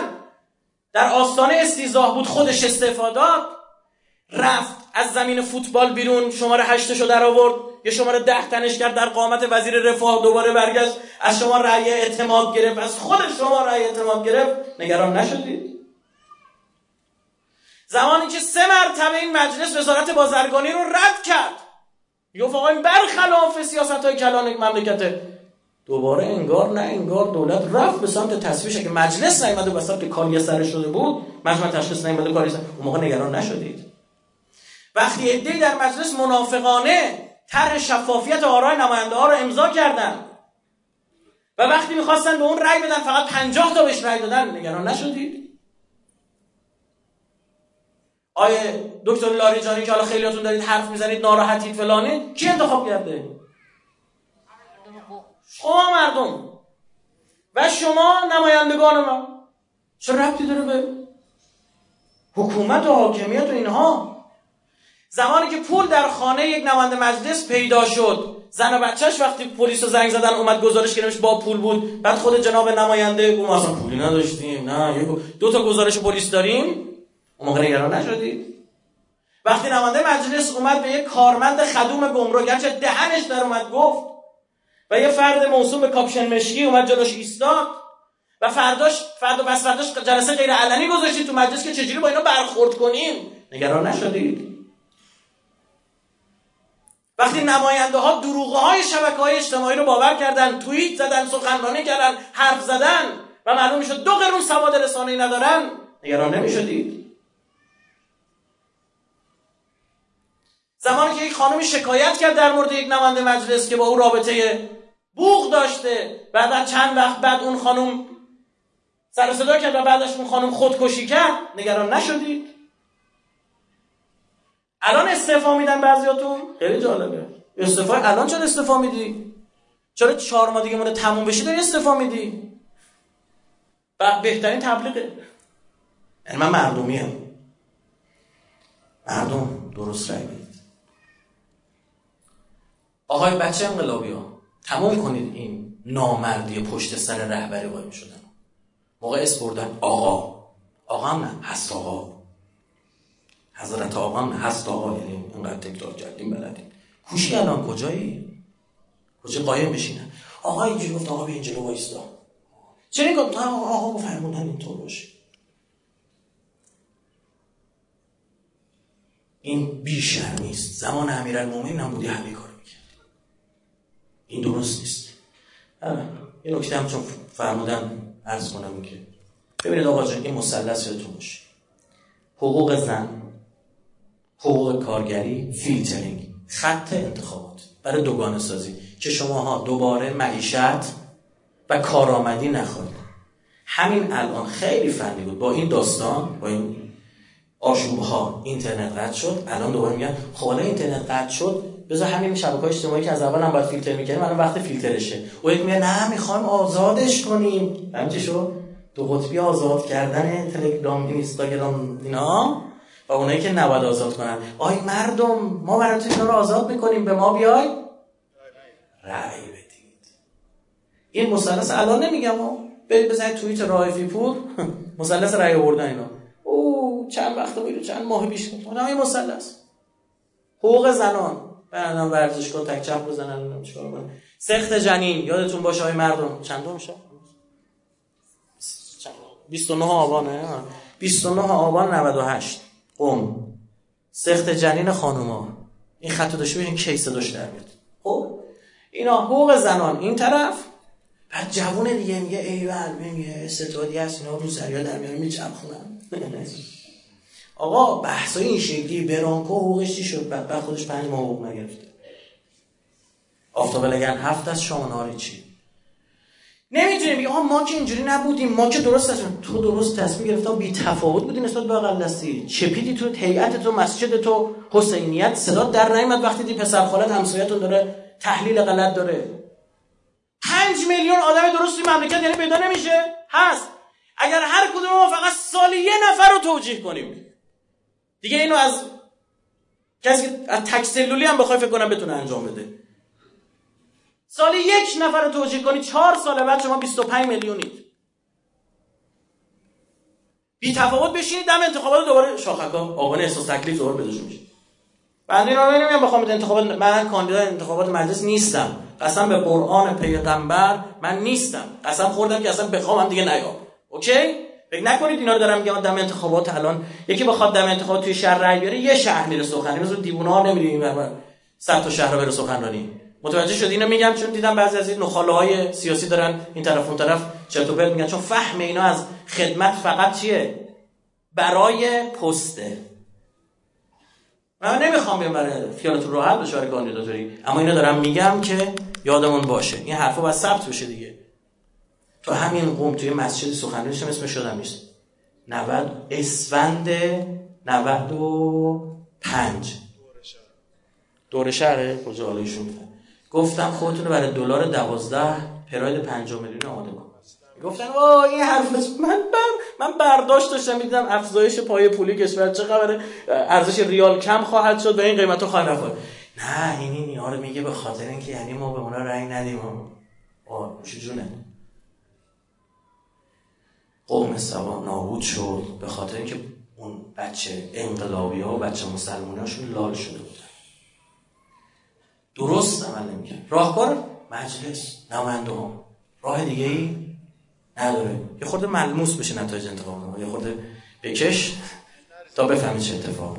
در آستانه استیزاه بود خودش استفادات رفت از زمین فوتبال بیرون شماره هشتشو در آورد. یه شماره ده تنش کرد در قامت وزیر رفاه دوباره برگشت. از شما رأی اعتماد گرفت از خود شما رأی اعتماد گرفت. نگران نشدید. زمانی که سه مرتبه این مجلس وزارت بازرگانی رو رد کرد. آقا این برخلاف سیاست های کلان مملکت. دوباره انگار نه انگار دولت رفت به سمت تصویش که مجلس نیامده به سمت کالی سر شده بود مجمع تشخیص نیامده کاری سر اون موقع نگران نشدید. وقتی عده‌ای در مجلس منافقانه طرح شفافیت آرای نماینده ها رو امضا کردن و وقتی می‌خواستن به اون رأی بدن فقط 50 تا بهش رأی دادن نگران نشدید. آیه دکتر لاریجانی که حالا خیلیاتون دارید حرف می‌زنید ناراحتید فلانه کی انتخاب کرده؟ شما مردم. و شما نمایندگان ما چه ربطی داره به حکومت و حاکمیت و اینها؟ زمانی که پول در خانه یک نماینده مجلس پیدا شد زن و بچهش وقتی پلیس رو زنگ زدن اومد گزارش گرفتش با پول بود. بعد خود جناب نماینده گفت ما اصلا پولی نداشتیم نه دو تا گزارش پلیس داریم. موقع نگران نشدید وقتی نماینده مجلس اومد به یک کارمند خدوم گمرک گرچه دهنش در اومد گفت و یه فرد موسوم به کاپشن مشکی اومد جلوش ایستاد و فرداش فردا بس فرداش جلسه غیر علنی گذاشتید تو مجلس که چجوری با اینا برخورد کنیم نگران نشدید وقتی نماینده ها دروغه های شبکه های اجتماعی رو باور کردن توییت زدن سخنرانی کردن حرف زدن و معلوم شد دو قرون سواد رسانه‌ای ندارن نگران نمی‌شدید زمانی که یک خانمی شکایت کرد در مورد یک نماینده مجلس که با او رابطه بوغ داشته بعد چند وقت بعد اون خانم سر صدا کرد و بعدش اون خانم خودکشی کرد نگران نشدید؟ الان استعفا میدن بعضیاتون؟ خیلی جالبه. استعفا؟ الان چرا استعفا میدی؟ چرا چهار ماه دیگه مونه تموم بشی داری استعفا میدی؟ و بهترین تبلیغه یعنی من مردمی هم. مردم درست رای آقای بچه انقلابی ها تمام کنید این نامردی پشت سر رهبری قایم شدن. موقع اسم بردن آقا. آقا هم نه هست آقا. حضرت آقا هم نه هست آقا. یعنی اینقدر تکرار کردیم بلدیم کوشی الان کجایی؟ کجا قایم بشینن آقا اینجوری گفت آقا به اینجا وایستا. چرا گفت آقا فرمودن اینطور باشه. این بیشرمی است. زمان امیرالمومنین هم بودی همه کار این درست نیست. یه نکته هم چون فرمودن عرض کنم که ببینید آقا جان این مثلث یادتون باشه. حقوق زن حقوق کارگری فیلترینگ خط انتخابات برای دوگانه سازی که شماها دوباره معیشت و کارآمدی نخواهید. همین الان خیلی فنی بود. با این داستان با این آشوب ها اینترنت قطع شد الان دوباره میگن خب اینترنت قطع شد بذار همین شبکه اجتماعی که از اول هم باید فیلتر می‌کنیم الان وقت فیلترشه. و یک میگه نه می‌خوایم آزادش کنیم. همین شد؟ دو قطبی آزاد کردن تلگرام اینستاگرام اینا و اونایی که نباید آزاد کنن. آی مردم ما براتون اینا رو آزاد می‌کنیم به ما بیای. رأی بدید. این مثلث الان نمیگم برید بزنید توییت رایفی پور مثلث رأی آوردن اینا. او چند وقت بود چند ماه پیش. اونم این مثلث. حقوق زنان. برنامه ورزش کن تک چپ بزنن چیکار کنن سخت جنین یادتون باشه های مردم. چند میشه 29 آبانه؟ 29 آبان 98 قم. سخت جنین خانوما. این خط داشته ببین کی صداش در میاد. خب؟ اینا حقوق زنان. این طرف؟ بعد جوون دیگه میگه ایول میگه استعدادی هست اینا رو سریا در میارن میچرخونن. آقا بحثای این شکلی برانکو حقوقش چی شد؟ بعد خودش پنج ماه حقوق نگرفته. آفتاب لگن هفت از شامناری چی؟ نمی‌تونیم بگیم ما که اینجوری نبودیم. ما که درست هستیم تو درست تصمیم گرفته بی تفاوت بودی نسبت به اقل دستی. چپیدی تو هیئت تو مسجد تو حسینیت. صدا در نیامد وقتی دی پسر خالت همسایتون داره تحلیل غلط داره. پنج میلیون آدم درستی مملکت یعنی پیدا نمیشه. هست. اگر هر کدوم ما فقط سالی یه نفر رو توجیه کنیم. دیگه اینو از کسی که از تک سلولی هم بخوای فکر کنم بتونه انجام بده. سالی یک نفر رو توجیه کنی چهار سال بعد شما 25 میلیونید. بی تفاوت بشینید دم انتخابات دوباره شاخکا آقا احساس تکلیف دوباره بدوش میشه بنده اینا نمیگم بخوام انتخابات من کاندیدا انتخابات مجلس نیستم. قسم به قرآن پیغمبر من نیستم. قسم خوردم که اصلا بخوام هم دیگه نیام. اوکی؟ فکر نکنید اینا رو دارم میگم دم انتخابات الان یکی بخواد دم انتخابات توی شهر رای بیاره یه شهر میره سخنرانی. مثلا دیوونه ها نمی‌دونیم صد تا شهر بره سخنرانی. متوجه شد اینو میگم چون دیدم بعضی از این نخاله های سیاسی دارن این طرف اون طرف چرت و میگن. چون فهم اینا از خدمت فقط چیه؟ برای پسته من نمی‌خوام بیام برای خیالتون راحت بشه برای کاندیداتوری اما اینا دارم میگم که یادمون باشه. این حرفا باید ثبت بشه دیگه. تو همین قوم توی مسجد سخنرانی اسمش شدم نیست. 90 اسفند 95 دور شهره؟ کجا حالا ایشون گفتم خودتون برای دلار 12 پراید 5 میلیون آماده کن. گفتن وا این حرف من بر من برداشت داشتم می‌دیدم افزایش پای پولی کشور چه خبره ارزش ریال کم خواهد شد و این قیمت ها خواهد رفت نه این این رو میگه به خاطر اینکه یعنی ما به اونا رأی ندیم. آه جونه قوم سبا نابود شد به خاطر اینکه اون بچه انقلابی ها و بچه مسلمان هاشون لال شده بودن. درست عمل نمی‌کرد. راهکار مجلس نمانده ها راه دیگه ای نداره. یه خورده ملموس بشه نتایج انتخاب یه خورده بکش تا بفهمی چه اتفاق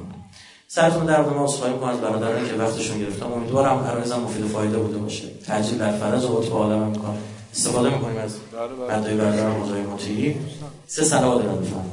سرتون درد ما اصفایی می‌کنم از برادرانی که وقتشون گرفتم. امیدوارم هر مفید و فایده بوده باشه. تحجیل بر فرض و عالم می‌کنم استفاده می‌کنیم از بله، بله. بعدهای برادر مطیعی سه سنوات دارم بفهم